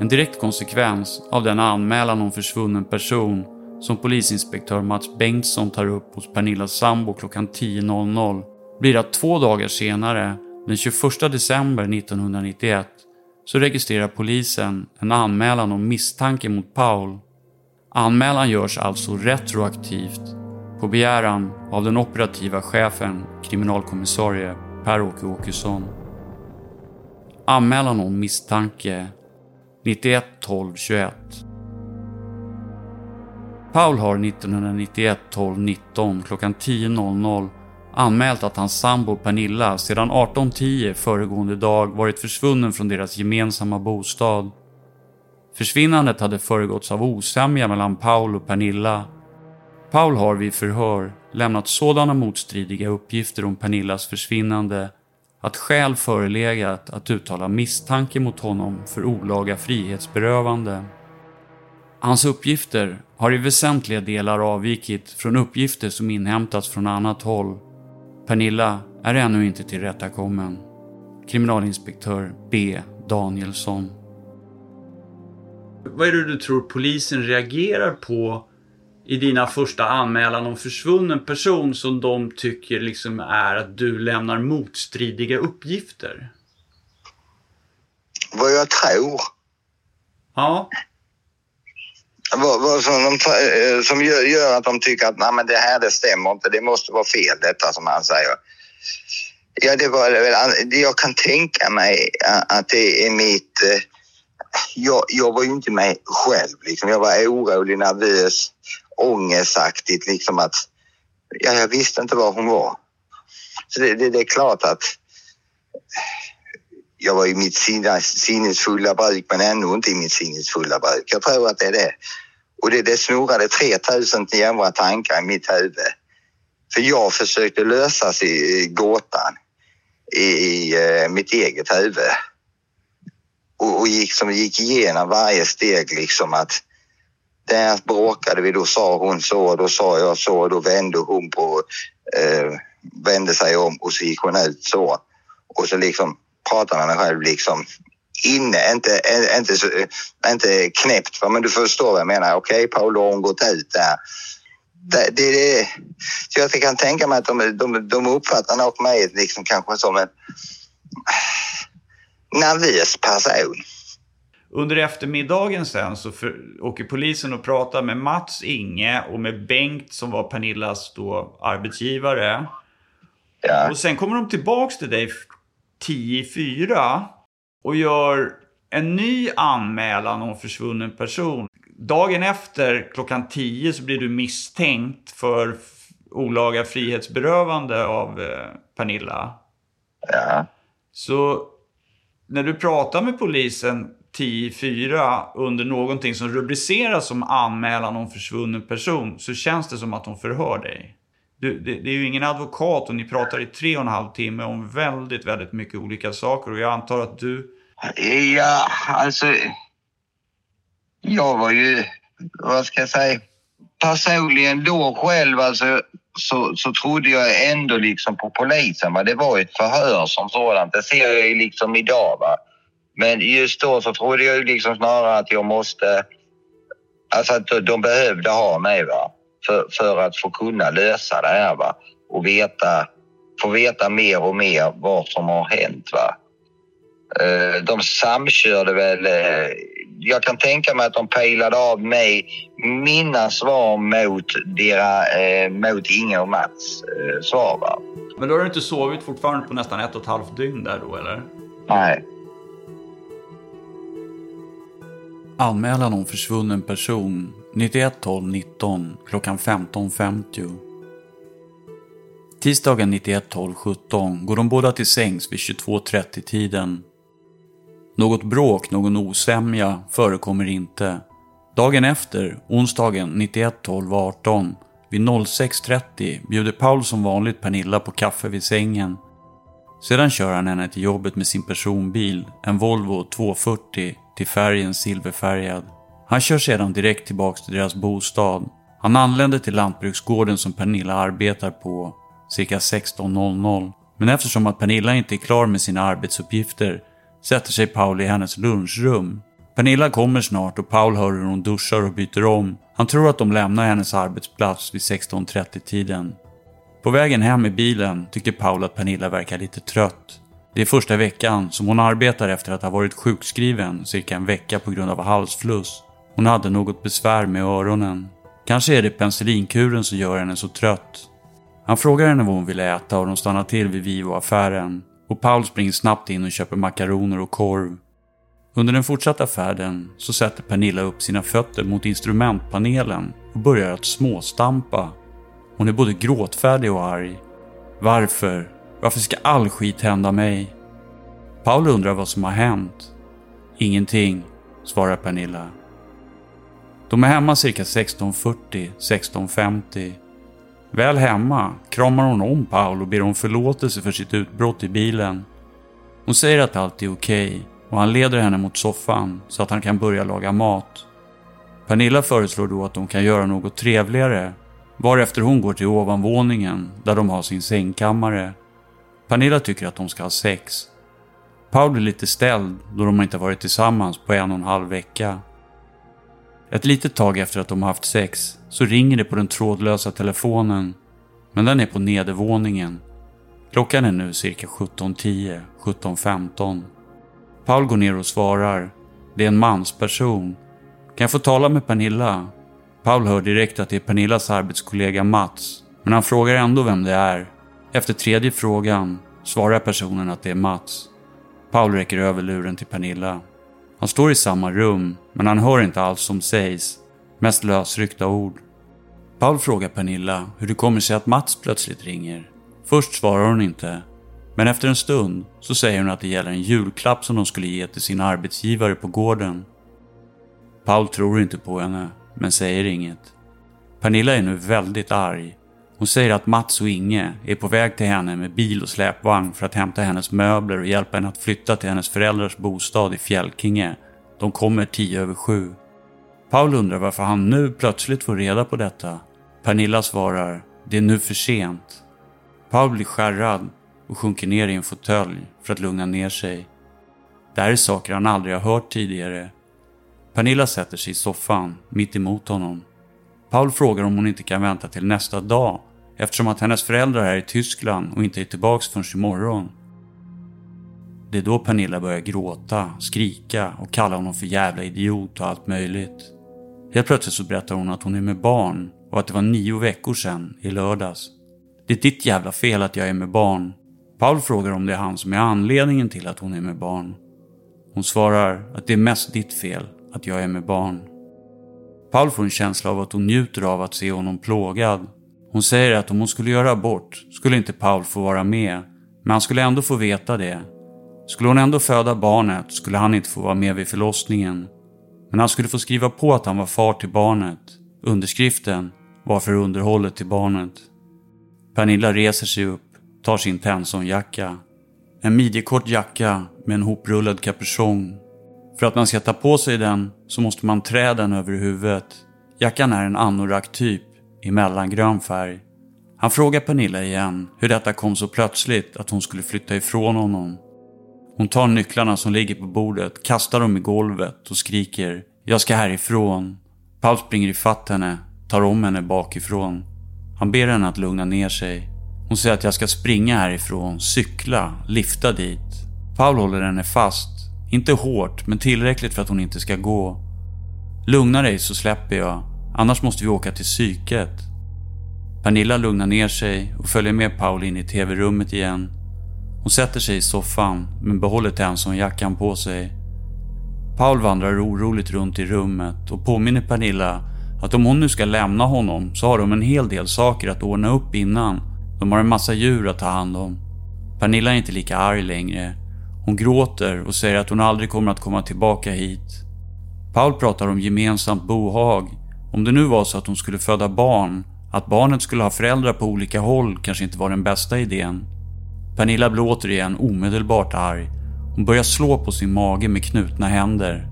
En direkt konsekvens av den anmälan om försvunnen person som polisinspektör Mats Bengtsson tar upp hos Pernillas sambo klockan 10.00 blir att två dagar senare, den 21 december 1991, så registrerar polisen en anmälan om misstanke mot Paul. Anmälan görs alltså retroaktivt på begäran av den operativa chefen, kriminalkommissarie Per-Åke Åkesson. Anmälan om misstanke 91 12 21. Paul har 1991 12 19 klockan 10.00 anmält att hans sambo Pernilla sedan 18.10 föregående dag varit försvunnen från deras gemensamma bostad. Försvinnandet hade föregåtts av osämja mellan Paul och Pernilla. Paul har vid förhör lämnat sådana motstridiga uppgifter om Pernillas försvinnande att skäl förelegat att uttala misstanke mot honom för olaga frihetsberövande. Hans uppgifter har i väsentliga delar avvikit från uppgifter som inhämtats från annat håll. Pernilla är ännu inte tillrättakommen. Kriminalinspektör B. Danielsson. Vad är det du tror polisen reagerar på i dina första anmälan om försvunnen person som de tycker liksom är att du lämnar motstridiga uppgifter? Vad jag tror. Ja, Vad, vad som, de, eh, som gör, gör att de tycker att Nej, men det här det stämmer inte. Det måste vara fel detta som han säger. Ja, det var det jag kan tänka mig eh, att det är mitt... eh, Jag, jag var ju inte med själv. Liksom. Jag var orolig, nervös, ångestaktigt. Liksom att, ja, jag visste inte var hon var. Så det, det, det är klart att jag var i mitt sinnesfulla bruk men ändå inte i mitt sinnesfulla bruk. Jag tror att det är det. Och det, det snurrade 3000 jävla tankar i mitt huvud. För jag försökte lösa sig, gåtan i, i eh, mitt eget huvud. Och, och gick, som gick igenom varje steg liksom att där bråkade vi, då sa hon så, då sa jag så, då vände hon på, eh, vände sig om och så gick hon ut så. Och så liksom pratade med mig själv liksom inne, inte, inte, så, inte knäppt, men du förstår vad jag menar. Okej, okay, då har hon gått ut där. Det, det, det, så jag kan tänka mig att de, de, de uppfattar nog mig liksom kanske som en eh, nervös person. Under eftermiddagen sen så för, åker polisen och pratar med Mats Inge och med Bengt som var Pernillas då arbetsgivare. Ja. Och sen kommer de tillbaks till dig 10 i 4 och gör en ny anmälan om försvunnen person. Dagen efter klockan 10 så blir du misstänkt för olaga frihetsberövande av eh, Pernilla. Ja. Så när du pratar med polisen 10-4 under någonting som rubriceras som anmälan om försvunnen person så känns det som att de förhör dig. Du, det, det är ju ingen advokat och ni pratar i tre och en halv timme om väldigt, väldigt mycket olika saker och jag antar att du... Ja, alltså. Jag var ju, vad ska jag säga, personligen då själv alltså så, så trodde jag ändå liksom på polisen. Va? Det var ett förhör som sådant. Det ser jag ju liksom idag. Va? Men just då så trodde jag ju liksom snarare att jag måste... Alltså att de behövde ha mig va? För, för att få kunna lösa det här va? och veta få veta mer och mer vad som har hänt. Va? Eh, de samkörde väl... Eh, jag kan tänka mig att de pejlade av mig, mina svar mot, dera, eh, mot Inge och Mats svar. Va? Men då har du inte sovit fortfarande på nästan ett och ett halvt dygn där då, eller? Nej. Anmälan om försvunnen person 91 12 19 klockan 15.50. Tisdagen 91 12 17 går de båda till sängs vid 22.30 tiden. Något bråk, någon osämja förekommer inte. Dagen efter, onsdagen 91 12 18 vid 06.30 bjuder Paul som vanligt Pernilla på kaffe vid sängen. Sedan kör han henne till jobbet med sin personbil, en Volvo 240 till färgen silverfärgad. Han kör sedan direkt tillbaks till deras bostad. Han anländer till lantbruksgården som Pernilla arbetar på, cirka 16.00. Men eftersom att Pernilla inte är klar med sina arbetsuppgifter sätter sig Paul i hennes lunchrum. Pernilla kommer snart och Paul hör hur hon duschar och byter om. Han tror att de lämnar hennes arbetsplats vid 16.30-tiden. På vägen hem i bilen tycker Paul att Pernilla verkar lite trött. Det är första veckan som hon arbetar efter att ha varit sjukskriven cirka en vecka på grund av halsfluss. Hon hade något besvär med öronen. Kanske är det penicillinkuren som gör henne så trött. Han frågar henne vad hon vill äta och de stannar till vid Vivo-affären. Och Paul springer snabbt in och köper makaroner och korv. Under den fortsatta färden så sätter Pernilla upp sina fötter mot instrumentpanelen och börjar att småstampa. Hon är både gråtfärdig och arg. Varför? Varför ska all skit hända mig? Paul undrar vad som har hänt. Ingenting, svarar Pernilla. De är hemma cirka 16.40, 16.50. Väl hemma kramar hon om Paul och ber om förlåtelse för sitt utbrott i bilen. Hon säger att allt är okej okay och han leder henne mot soffan så att han kan börja laga mat. Pernilla föreslår då att de kan göra något trevligare varefter hon går till ovanvåningen där de har sin sängkammare. Pernilla tycker att de ska ha sex. Paul blir lite ställd då de inte varit tillsammans på en och en halv vecka. Ett litet tag efter att de haft sex så ringer det på den trådlösa telefonen. Men den är på nedervåningen. Klockan är nu cirka 17.10, 17.15. Paul går ner och svarar. Det är en mansperson. Kan jag få tala med Pernilla? Paul hör direkt att det är Pernillas arbetskollega Mats. Men han frågar ändå vem det är. Efter tredje frågan svarar personen att det är Mats. Paul räcker över luren till Pernilla. Han står i samma rum, men han hör inte allt som sägs. Mest lösryckta ord. Paul frågar Pernilla hur det kommer sig att Mats plötsligt ringer. Först svarar hon inte, men efter en stund så säger hon att det gäller en julklapp som de skulle ge till sin arbetsgivare på gården. Paul tror inte på henne, men säger inget. Pernilla är nu väldigt arg. Hon säger att Mats och Inge är på väg till henne med bil och släpvagn för att hämta hennes möbler och hjälpa henne att flytta till hennes föräldrars bostad i Fjällkinge. De kommer tio över sju. Paul undrar varför han nu plötsligt får reda på detta. Pernilla svarar, det är nu för sent. Paul blir skärrad och sjunker ner i en fåtölj för att lugna ner sig. Det här är saker han aldrig har hört tidigare. Pernilla sätter sig i soffan mitt emot honom. Paul frågar om hon inte kan vänta till nästa dag eftersom att hennes föräldrar är i Tyskland och inte är tillbaks förrän imorgon. Det är då Pernilla börjar gråta, skrika och kalla honom för jävla idiot och allt möjligt. Helt plötsligt så berättar hon att hon är med barn och att det var nio veckor sedan i lördags. Det är ditt jävla fel att jag är med barn. Paul frågar om det är han som är anledningen till att hon är med barn. Hon svarar att det är mest ditt fel att jag är med barn. Paul får en känsla av att hon njuter av att se honom plågad. Hon säger att om hon skulle göra abort skulle inte Paul få vara med, men han skulle ändå få veta det. Skulle hon ändå föda barnet skulle han inte få vara med vid förlossningen. Men han skulle få skriva på att han var far till barnet. Underskriften var för underhållet till barnet. Pernilla reser sig upp, tar sin Tensonjacka. En midjekort jacka med en hoprullad kapuschong. För att man ska ta på sig den så måste man trä den över huvudet. Jackan är en anorak-typ i mellangrön färg. Han frågar Pernilla igen hur detta kom så plötsligt att hon skulle flytta ifrån honom. Hon tar nycklarna som ligger på bordet, kastar dem i golvet och skriker “Jag ska härifrån”. Paul springer ifatt henne, tar om henne bakifrån. Han ber henne att lugna ner sig. Hon säger att jag ska springa härifrån, cykla, lifta dit. Paul håller henne fast. Inte hårt, men tillräckligt för att hon inte ska gå. Lugna dig så släpper jag, annars måste vi åka till psyket. Pernilla lugnar ner sig och följer med Paul in i tv-rummet igen. Hon sätter sig i soffan, men behåller Tenson-jackan på sig. Paul vandrar oroligt runt i rummet och påminner Pernilla att om hon nu ska lämna honom så har de en hel del saker att ordna upp innan. De har en massa djur att ta hand om. Pernilla är inte lika arg längre. Hon gråter och säger att hon aldrig kommer att komma tillbaka hit. Paul pratar om gemensamt bohag. Om det nu var så att hon skulle föda barn, att barnet skulle ha föräldrar på olika håll kanske inte var den bästa idén. Pernilla blir återigen omedelbart arg. Hon börjar slå på sin mage med knutna händer.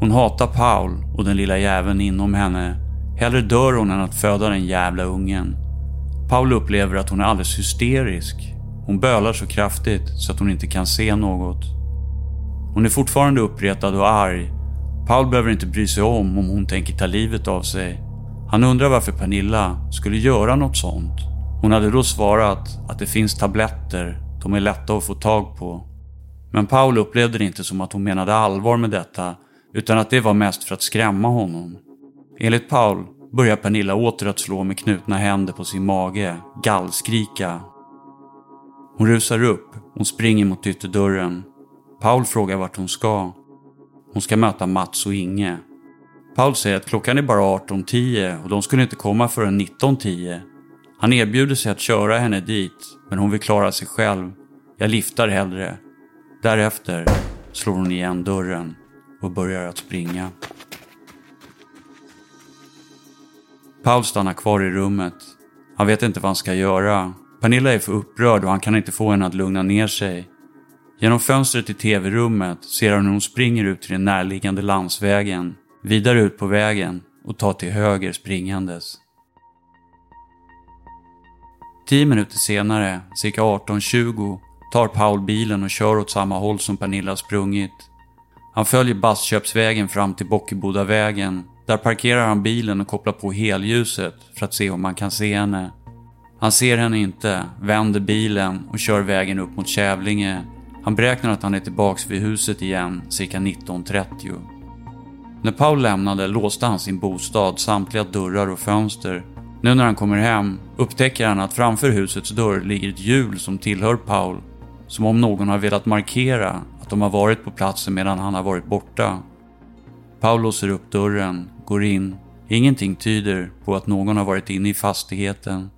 Hon hatar Paul och den lilla jäveln inom henne. Hellre dör hon än att föda den jävla ungen. Paul upplever att hon är alldeles hysterisk. Hon bölar så kraftigt så att hon inte kan se något. Hon är fortfarande uppretad och arg. Paul behöver inte bry sig om om hon tänker ta livet av sig. Han undrar varför Pernilla skulle göra något sånt. Hon hade då svarat att det finns tabletter, de är lätta att få tag på. Men Paul upplevde det inte som att hon menade allvar med detta, utan att det var mest för att skrämma honom. Enligt Paul börjar Pernilla åter att slå med knutna händer på sin mage, gallskrika. Hon rusar upp, hon springer mot ytterdörren. Paul frågar vart hon ska. Hon ska möta Mats och Inge. Paul säger att klockan är bara 18.10 och de skulle inte komma förrän 19.10. Han erbjuder sig att köra henne dit, men hon vill klara sig själv. Jag liftar hellre. Därefter slår hon igen dörren och börjar att springa. Paul stannar kvar i rummet. Han vet inte vad han ska göra. Pernilla är för upprörd och han kan inte få henne att lugna ner sig. Genom fönstret i tv-rummet ser han hur hon springer ut till den närliggande landsvägen, vidare ut på vägen och tar till höger springandes. Tio minuter senare, cirka 18.20, tar Paul bilen och kör åt samma håll som Pernilla sprungit. Han följer Bastköpsvägen fram till Bockebodavägen. Där parkerar han bilen och kopplar på helljuset för att se om man kan se henne. Han ser henne inte, vänder bilen och kör vägen upp mot Kävlinge. Han beräknar att han är tillbaks vid huset igen cirka 19.30. När Paul lämnade låste han sin bostad, samtliga dörrar och fönster. Nu när han kommer hem upptäcker han att framför husets dörr ligger ett hjul som tillhör Paul. Som om någon har velat markera att de har varit på platsen medan han har varit borta. Paul låser upp dörren, går in. Ingenting tyder på att någon har varit inne i fastigheten.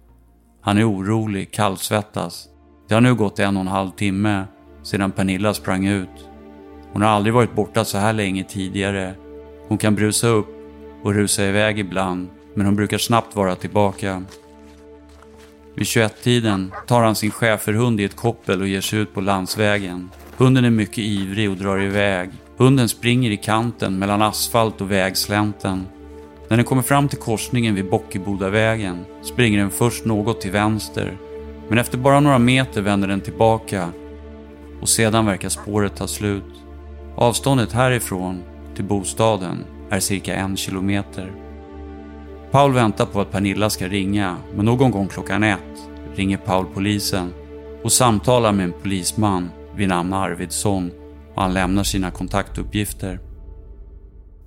Han är orolig, kallsvettas. Det har nu gått en och en halv timme sedan Pernilla sprang ut. Hon har aldrig varit borta så här länge tidigare. Hon kan brusa upp och rusa iväg ibland, men hon brukar snabbt vara tillbaka. Vid 21-tiden tar han sin schäferhund i ett koppel och ger sig ut på landsvägen. Hunden är mycket ivrig och drar iväg. Hunden springer i kanten mellan asfalt och vägslänten. När den kommer fram till korsningen vid Bockebodavägen springer den först något till vänster. Men efter bara några meter vänder den tillbaka och sedan verkar spåret ta slut. Avståndet härifrån till bostaden är cirka en kilometer. Paul väntar på att Pernilla ska ringa, men någon gång klockan ett ringer Paul polisen och samtalar med en polisman vid namn Arvidsson och han lämnar sina kontaktuppgifter.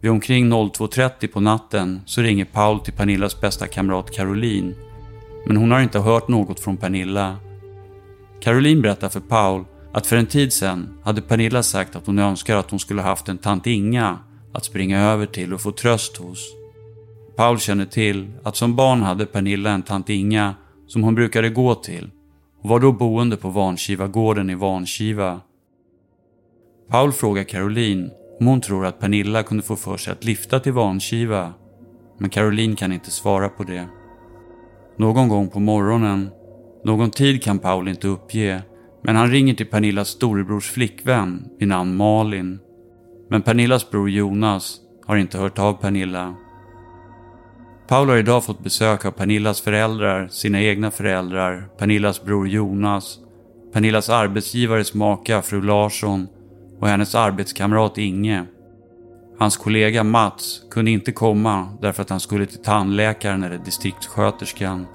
Vid omkring 02.30 på natten så ringer Paul till Pernillas bästa kamrat Caroline. Men hon har inte hört något från Pernilla. Caroline berättar för Paul att för en tid sedan hade Pernilla sagt att hon önskar att hon skulle haft en tant Inga att springa över till och få tröst hos. Paul känner till att som barn hade Pernilla en tant Inga som hon brukade gå till och var då boende på Vanskivagården i Vanskiva. Paul frågar Caroline om hon tror att Pernilla kunde få för sig att lifta till Vankiva. men Caroline kan inte svara på det. Någon gång på morgonen, någon tid kan Paul inte uppge, men han ringer till Pernillas storebrors flickvän vid namn Malin. Men Pernillas bror Jonas har inte hört av Pernilla. Paul har idag fått besök av Pernillas föräldrar, sina egna föräldrar, Pernillas bror Jonas, Pernillas arbetsgivares maka fru Larsson och hennes arbetskamrat Inge. Hans kollega Mats kunde inte komma därför att han skulle till tandläkaren eller distriktssköterskan.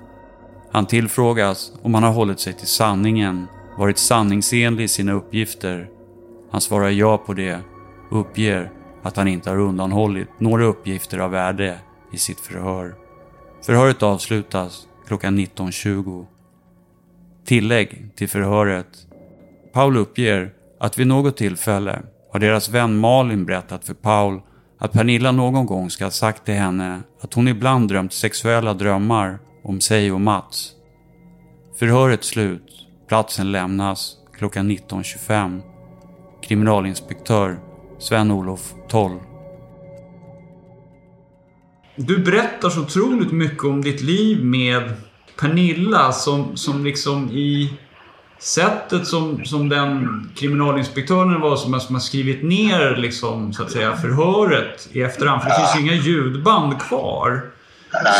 Han tillfrågas om han har hållit sig till sanningen, varit sanningsenlig i sina uppgifter. Han svarar ja på det och uppger att han inte har undanhållit några uppgifter av värde i sitt förhör. Förhöret avslutas klockan 19.20. Tillägg till förhöret. Paul uppger att vid något tillfälle har deras vän Malin berättat för Paul att Pernilla någon gång ska ha sagt till henne att hon ibland drömt sexuella drömmar om sig och Mats. Förhöret slut. Platsen lämnas klockan 19.25. Kriminalinspektör Sven-Olof Toll. Du berättar så otroligt mycket om ditt liv med Pernilla som, som liksom i sättet som, som den kriminalinspektören var som, som har skrivit ner liksom, så att säga, förhöret i efterhand. För det finns ju inga ljudband kvar.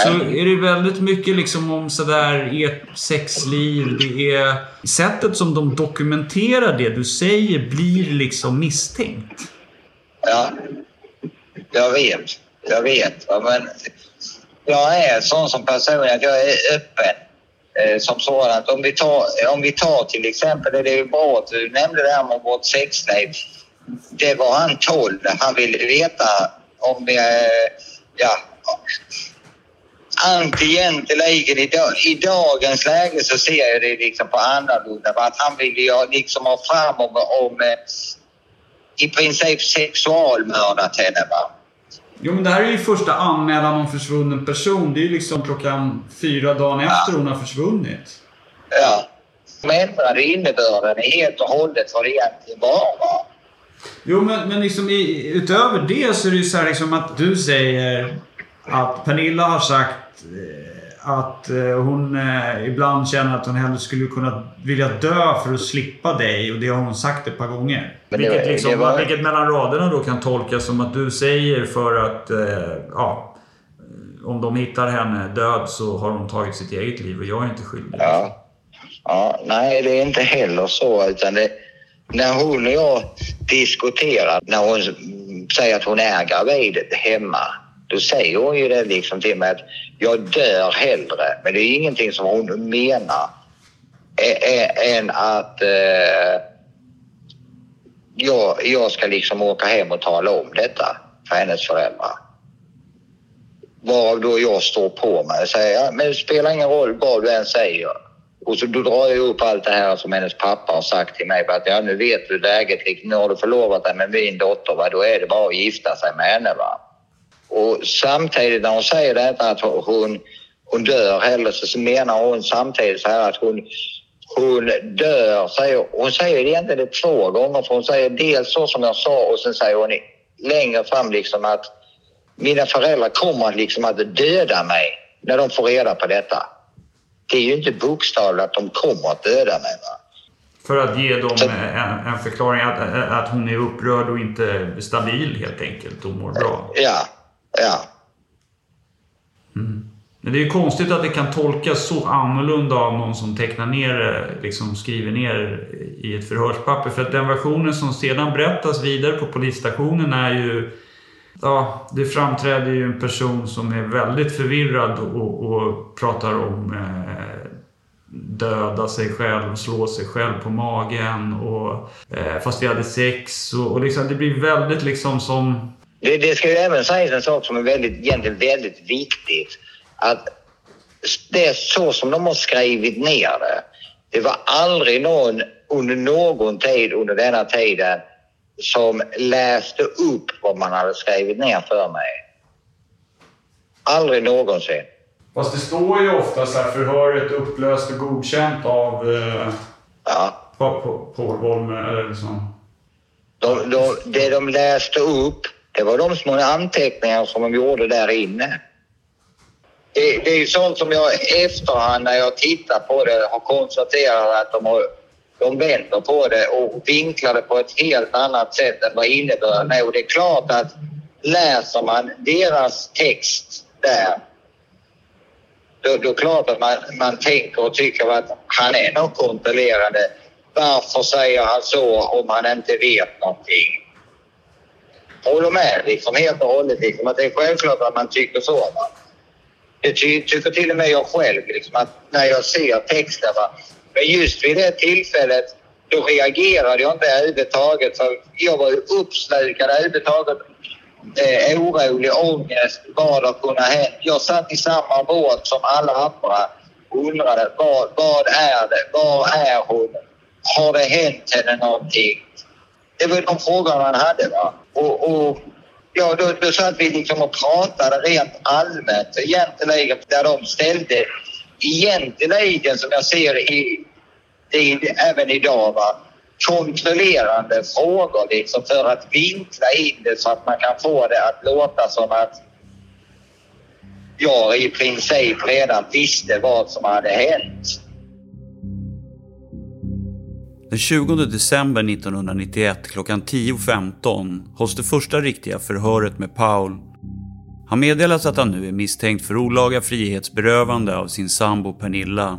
Så är det väldigt mycket liksom om sådär ert sexliv. Det är sättet som de dokumenterar det du säger blir liksom misstänkt. Ja, jag vet. Jag vet. Men jag är sån som person att jag är öppen eh, som sådant. Om vi, tar, eh, om vi tar till exempel, det är ju bra att du nämnde det här med vårt sexliv. Det var han 12. Han ville veta om, eh, ja, antigenteligen i, dag, i dagens läge så ser jag det liksom på annorlunda. Att han ville ju liksom ha fram om, om eh, i princip sexualmördat henne. Va? Jo men det här är ju första anmälan om försvunnen person. Det är ju liksom klockan fyra dagen efter hon har försvunnit. Ja. De ändrade innebörden helt och hållet vad det egentligen var. Va? Jo men, men liksom i, utöver det så är det ju så här liksom att du säger att Pernilla har sagt eh, att eh, hon eh, ibland känner att hon hellre skulle kunna vilja dö för att slippa dig och det har hon sagt ett par gånger. Men vilket, liksom, det var- vilket mellan raderna då kan tolkas som att du säger för att eh, ja, om de hittar henne död så har hon tagit sitt eget liv och jag är inte skyldig. Ja. ja. Nej, det är inte heller så. Utan det, när hon och jag diskuterar, när hon säger att hon är gravid hemma, då säger hon ju det liksom till mig att jag dör hellre. Men det är ingenting som hon menar ä- ä- än att eh, jag, jag ska liksom åka hem och tala om detta för hennes föräldrar. Varav då jag står på mig och säger, ja, men det spelar ingen roll vad du än säger. Och så då drar jag upp allt det här som hennes pappa har sagt till mig. Att, ja, nu vet du läget, nu har du förlovat dig med min dotter, va? då är det bara att gifta sig med henne. Va? Och samtidigt när hon säger detta att hon, hon dör hellre så menar hon samtidigt så här att hon, hon dör, säger, hon säger egentligen det två gånger. För hon säger dels så som jag sa och sen säger hon längre fram liksom att mina föräldrar kommer liksom att döda mig när de får reda på detta. Det är ju inte bokstavligt att de kommer att döda mig. Va? För att ge dem en, en förklaring att, att hon är upprörd och inte stabil helt enkelt och mår bra. Ja, ja. Mm. Men det är ju konstigt att det kan tolkas så annorlunda av någon som tecknar ner det, liksom skriver ner i ett förhörspapper. För att den versionen som sedan berättas vidare på polisstationen är ju... Ja, det framträder ju en person som är väldigt förvirrad och, och pratar om eh, döda sig själv, slå sig själv på magen och eh, fast vi hade sex och, och liksom, det blir väldigt liksom som... Det, det ska ju även sägas en sak som är väldigt, egentligen väldigt viktigt. Att det är så som de har skrivit ner det. Det var aldrig någon under någon tid under denna tiden som läste upp vad man hade skrivit ner för mig. Aldrig någonsin. Fast det står ju ofta så här förhöret upplöst och godkänt av eh, Ja. Pa- Pa- Paul Volmer eller liksom. De, de, det de läste upp, det var de små anteckningar som de gjorde där inne. Det, det är ju sånt som jag i efterhand när jag tittar på det har konstaterat att de, har, de vänder på det och vinklar det på ett helt annat sätt än vad innebörden är. Och det är klart att läser man deras text där då, då är det klart att man, man tänker och tycker att han är nog kontrollerande. Varför säger han så om han inte vet någonting? Håller med liksom helt och hållet. Liksom, att det är självklart att man tycker så. Va? Det ty tycker till och med jag själv, liksom, att när jag ser texten. Va? Men just vid det tillfället, då reagerade jag inte överhuvudtaget. För jag var ju uppslukad överhuvudtaget. Eh, orolig, ångest, vad har kunnat hända? Jag satt i samma båt som alla andra och undrade vad, vad är det? Var är hon? Har det hänt henne någonting? Det var de frågorna man hade. Va? Och, och ja, då, då satt vi liksom och pratade rent allmänt egentligen där de ställde egentligen som jag ser i, i även idag va, kontrollerande frågor liksom för att vinkla in det så att man kan få det att låta som att jag i princip redan visste vad som hade hänt. Den 20 december 1991 klockan 10.15 hålls det första riktiga förhöret med Paul. Han meddelas att han nu är misstänkt för olaga frihetsberövande av sin sambo Pernilla.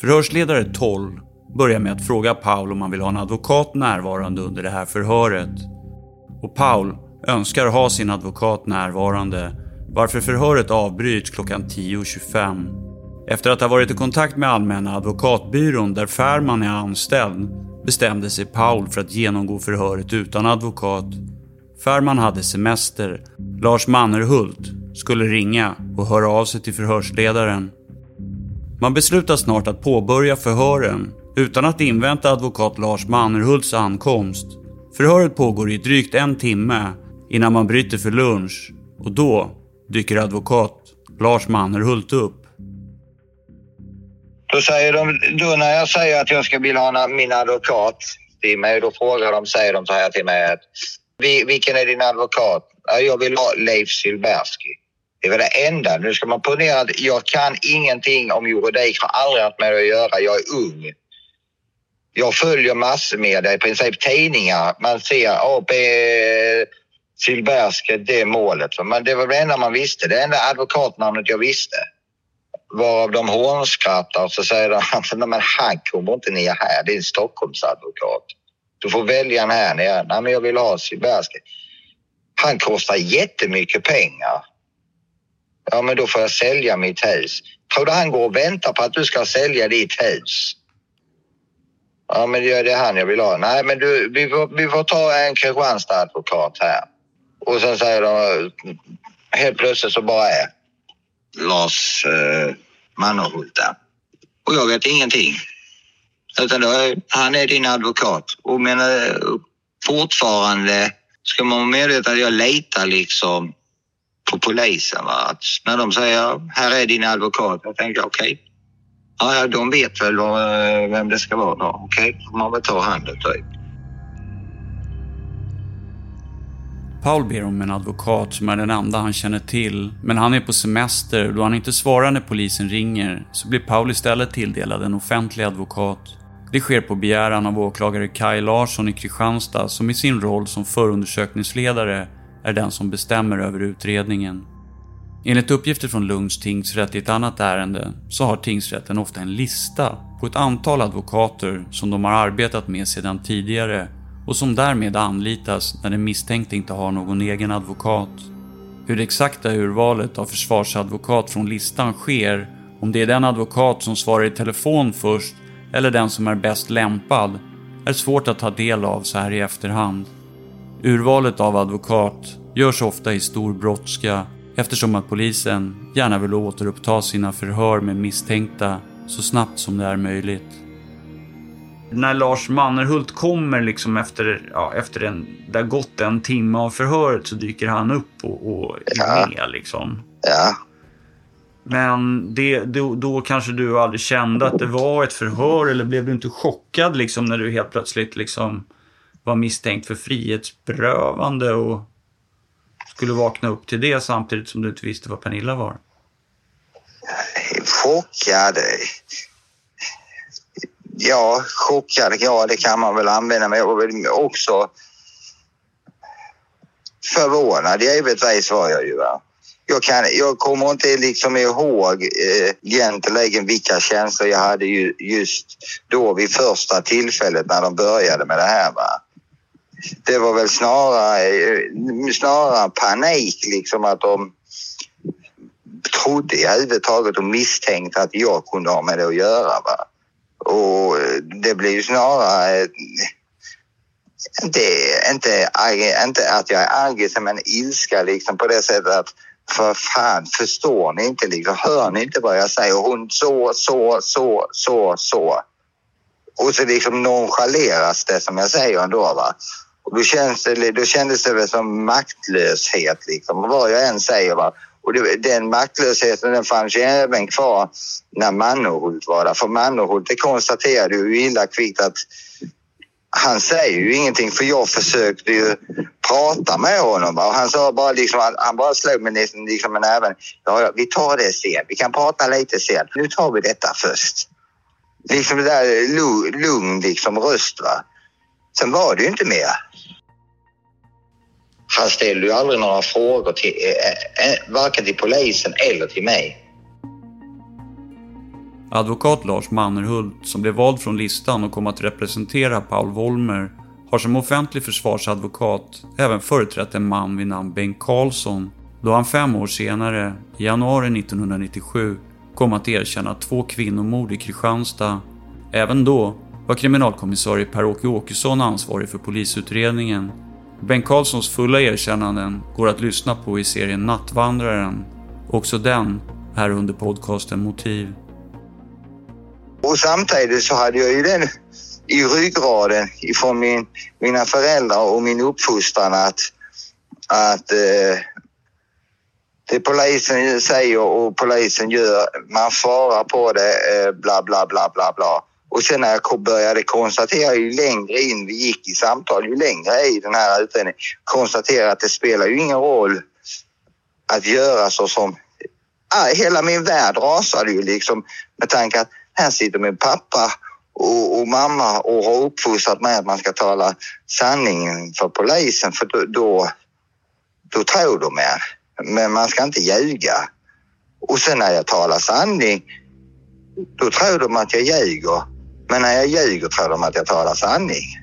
Förhörsledare 12 börjar med att fråga Paul om han vill ha en advokat närvarande under det här förhöret. Och Paul önskar ha sin advokat närvarande varför förhöret avbryts klockan 10.25. Efter att ha varit i kontakt med Allmänna advokatbyrån där Färman är anställd bestämde sig Paul för att genomgå förhöret utan advokat. Färman hade semester. Lars Mannerhult skulle ringa och höra av sig till förhörsledaren. Man beslutar snart att påbörja förhören utan att invänta advokat Lars Mannerhults ankomst. Förhöret pågår i drygt en timme innan man bryter för lunch och då dyker advokat Lars Mannerhult upp. Då, säger de, då när jag säger att jag ska vilja ha min advokat till mig, då frågar de, säger de så här till mig att vilken är din advokat? Jag vill ha Leif Silbersky. Det är väl det enda. Nu ska man ponera att jag kan ingenting om juridik, har aldrig haft med det att göra. Jag är ung. Jag följer massmedia, i princip tidningar. Man ser AP Silbersky, det målet. Men det var det enda man visste. Det enda advokatnamnet jag visste. Varav de hånskrattar och så säger de att men han kommer inte ner här, det är en Stockholmsadvokat. Du får välja en här nere. Nej, men jag vill ha Silbersky. Han kostar jättemycket pengar. Ja, men då får jag sälja mitt hus. Tror du han går och väntar på att du ska sälja ditt hus? Ja, men det är han jag vill ha. Nej, men du, vi, får, vi får ta en Kristianstad-advokat här. Och sen säger de helt plötsligt så bara är Lars eh, Mannerhult där. Och jag vet ingenting. Utan då, han är din advokat. Och men, eh, fortfarande ska man vara medveten att jag litar liksom på polisen. Va? Att när de säger här är din advokat, jag tänker okej. Okay. Ja, de vet väl eh, vem det ska vara då. Okej, okay. får man väl ta handen typ. Paul ber om en advokat som är den enda han känner till, men han är på semester och då han inte svarar när polisen ringer så blir Paul istället tilldelad en offentlig advokat. Det sker på begäran av åklagare Kai Larsson i Kristianstad som i sin roll som förundersökningsledare är den som bestämmer över utredningen. Enligt uppgifter från Lunds tingsrätt i ett annat ärende så har tingsrätten ofta en lista på ett antal advokater som de har arbetat med sedan tidigare och som därmed anlitas när den misstänkte inte har någon egen advokat. Hur det exakta urvalet av försvarsadvokat från listan sker, om det är den advokat som svarar i telefon först eller den som är bäst lämpad, är svårt att ta del av så här i efterhand. Urvalet av advokat görs ofta i stor brådska eftersom att polisen gärna vill återuppta sina förhör med misstänkta så snabbt som det är möjligt när Lars Mannerhult kommer liksom efter, ja, efter en, det har gått en timme av förhöret så dyker han upp och, och är med liksom. Ja. Men det, då, då kanske du aldrig kände att det var ett förhör eller blev du inte chockad liksom när du helt plötsligt liksom var misstänkt för frihetsberövande och skulle vakna upp till det samtidigt som du inte visste vad Pernilla var? Chockad? Ja, chockad, ja det kan man väl använda, men jag var väl också förvånad givetvis var jag ju. Va? Jag, kan, jag kommer inte liksom ihåg eh, egentligen vilka känslor jag hade ju, just då vid första tillfället när de började med det här. Va? Det var väl snarare, eh, snarare panik liksom att de trodde jag överhuvudtaget och misstänkte att jag kunde ha med det att göra. Va? Det blir ju snarare eh, inte, inte, inte att jag är arg, men ilska liksom på det sättet att för fan, förstår ni inte liksom? Hör ni inte vad jag säger? Hon så, så, så, så, så. Och så liksom nonchaleras det som jag säger ändå. Va? Och då, känns det, då kändes det väl som maktlöshet liksom. Vad jag än säger. Va? Och det, den maktlösheten den fanns ju även kvar när Mannerhult var där. För Mannerhult det konstaterade ju illa kvickt att han säger ju ingenting för jag försökte ju prata med honom. Och han sa bara liksom, han bara slog mig liksom, liksom med näven. Ja, vi tar det sen. Vi kan prata lite sen. Nu tar vi detta först. Liksom det där lugn liksom röst va. Sen var det ju inte mer. Han ställde ju aldrig några frågor till, eh, eh, eh, varken till polisen eller till mig. Advokat Lars Mannerhult, som blev vald från listan och kom att representera Paul Wollmer, har som offentlig försvarsadvokat även företrätt en man vid namn Bengt Karlsson, då han fem år senare, i januari 1997, kom att erkänna två kvinnomord i Kristianstad. Även då var kriminalkommissarie Per-Åke Åkesson ansvarig för polisutredningen. Bengt Karlssons fulla erkännanden går att lyssna på i serien Nattvandraren. Också den här under podcasten Motiv. Och samtidigt så hade jag ju den i ryggraden ifrån min, mina föräldrar och min uppfostran att, att eh, det polisen säger och polisen gör, man svarar på det, eh, bla bla bla bla bla. Och sen när jag började konstatera ju längre in vi gick i samtal, ju längre i den här utredningen, konstatera att det spelar ju ingen roll att göra så som... Ah, hela min värld rasade ju liksom med tanke att här sitter min pappa och, och, mamma och har uppfostrat mig att man ska tala sanningen för polisen för då, då, då tror de er. Men man ska inte ljuga. Och sen när jag talar sanning, då tror de att jag ljuger. Men när jag ljuger tror de att jag talar sanning.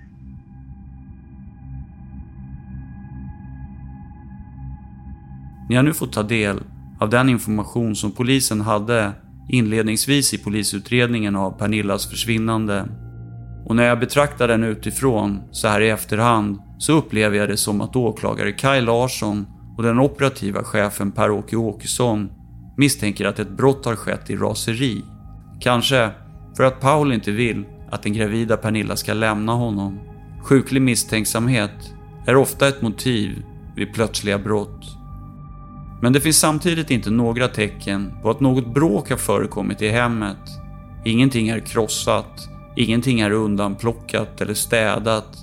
Ni har nu fått ta del av den information som polisen hade inledningsvis i polisutredningen av Pernillas försvinnande. Och när jag betraktar den utifrån, så här i efterhand, så upplever jag det som att åklagare Kaj Larsson och den operativa chefen Per-Åke Åkesson misstänker att ett brott har skett i raseri. Kanske för att Paul inte vill att den gravida Pernilla ska lämna honom. Sjuklig misstänksamhet är ofta ett motiv vid plötsliga brott. Men det finns samtidigt inte några tecken på att något bråk har förekommit i hemmet. Ingenting är krossat, ingenting är undanplockat eller städat.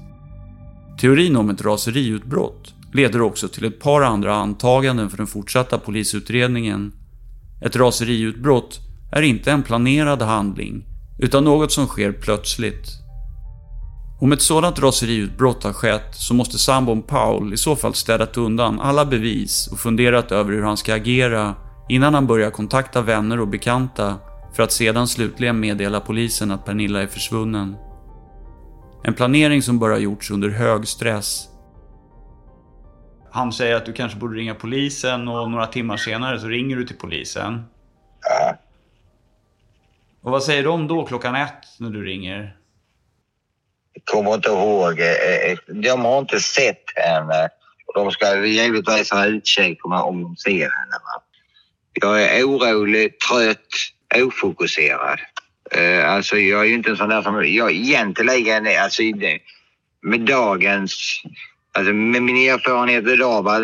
Teorin om ett raseriutbrott leder också till ett par andra antaganden för den fortsatta polisutredningen. Ett raseriutbrott är inte en planerad handling, utan något som sker plötsligt. Om ett sådant raseriutbrott har skett så måste sambon Paul i så fall städat undan alla bevis och funderat över hur han ska agera innan han börjar kontakta vänner och bekanta för att sedan slutligen meddela polisen att Pernilla är försvunnen. En planering som bör ha gjorts under hög stress. Han säger att du kanske borde ringa polisen och några timmar senare så ringer du till polisen. Ja. Och vad säger de då klockan ett när du ringer? Jag kommer inte ihåg. Eh, eh, de har inte sett henne. De ska givetvis ha utkik om de ser henne. Jag är orolig, trött, ofokuserad. Eh, alltså jag är ju inte en sån där som... Jag egentligen, alltså med dagens... Alltså med min erfarenhet idag, va,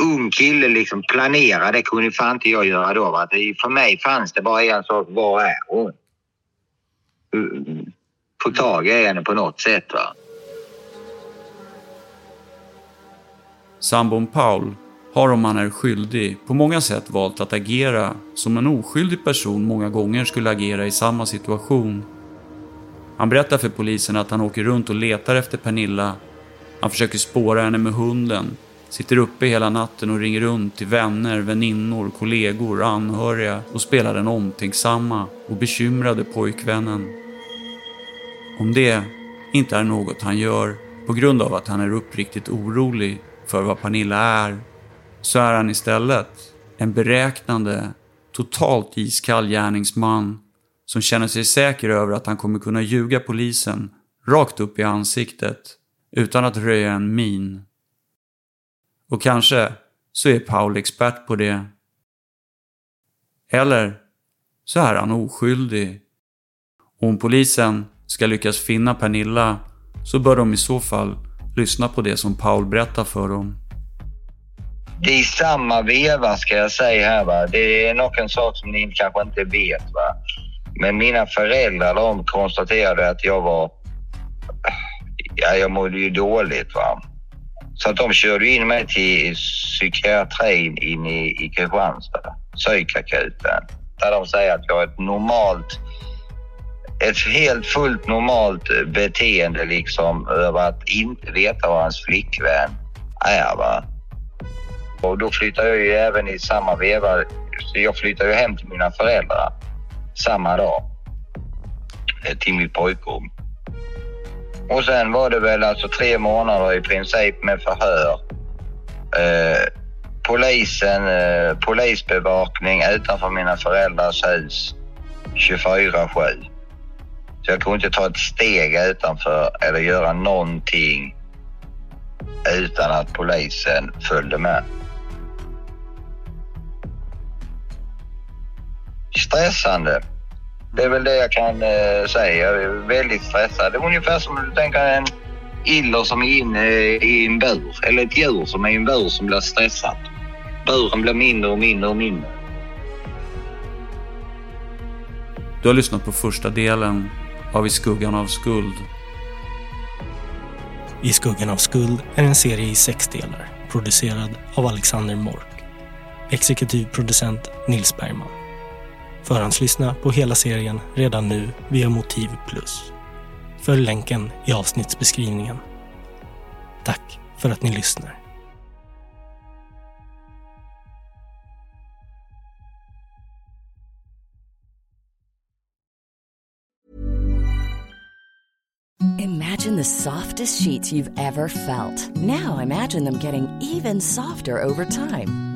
ung kille liksom planera, det kunde fan inte jag göra då. Va? För mig fanns det bara en sak, var är hon? få tag i henne på något sätt. Va? Sambon Paul har om han är skyldig på många sätt valt att agera som en oskyldig person många gånger skulle agera i samma situation. Han berättar för polisen att han åker runt och letar efter Pernilla. Han försöker spåra henne med hunden, sitter uppe hela natten och ringer runt till vänner, väninnor, kollegor, anhöriga och spelar den omtänksamma och bekymrade pojkvännen. Om det inte är något han gör på grund av att han är uppriktigt orolig för vad Pernilla är, så är han istället En beräknande, totalt iskall gärningsman som känner sig säker över att han kommer kunna ljuga polisen rakt upp i ansiktet utan att röja en min. Och kanske så är Paul expert på det. Eller så är han oskyldig. Och om polisen ska lyckas finna Pernilla så bör de i så fall lyssna på det som Paul berättar för dem. Det är samma veva ska jag säga här. Va? Det är nog en sak som ni kanske inte vet. Va? Men mina föräldrar de konstaterade att jag var... Ja, jag mådde ju dåligt. Va? Så att de körde in mig till psykiatrin in i, i Kristianstad, psykakuten. Där de säger att jag har ett normalt, ett helt fullt normalt beteende liksom över att inte veta var hans flickvän är. Va? Och då flyttar jag ju även i samma veva, så jag flyttar ju hem till mina föräldrar samma dag. Eh, till mitt pojkrum. Och sen var det väl alltså tre månader i princip med förhör. Eh, polisen, eh, polisbevakning utanför mina föräldrars hus 24-7. Så jag kunde inte ta ett steg utanför eller göra någonting utan att polisen följde med. Stressande. Det är väl det jag kan eh, säga. Jag är väldigt stressad. Det är ungefär som du tänker en iller som är inne i en bur. Eller ett djur som är i en bur som blir stressat. Buren blir mindre och mindre och mindre. Du har lyssnat på första delen av I skuggan av skuld. I skuggan av skuld är en serie i sex delar producerad av Alexander Mork. Exekutiv producent Nils Bergman. Förhandslyssna på hela serien redan nu via Motiv Plus. Följ länken i avsnittsbeskrivningen. Tack för att ni lyssnar. Imagine the softest sheets you've ever felt. Now imagine them getting even softer over time.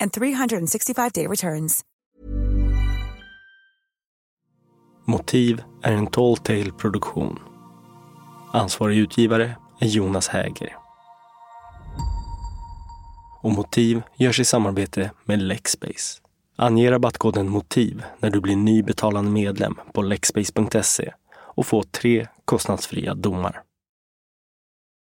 and 365-day returns. Motiv är en Tall Tale-produktion. Ansvarig utgivare är Jonas Häger. Och Motiv görs i samarbete med Lexbase. Ange rabattkoden MOTIV när du blir ny betalande medlem på lexbase.se och få tre kostnadsfria domar.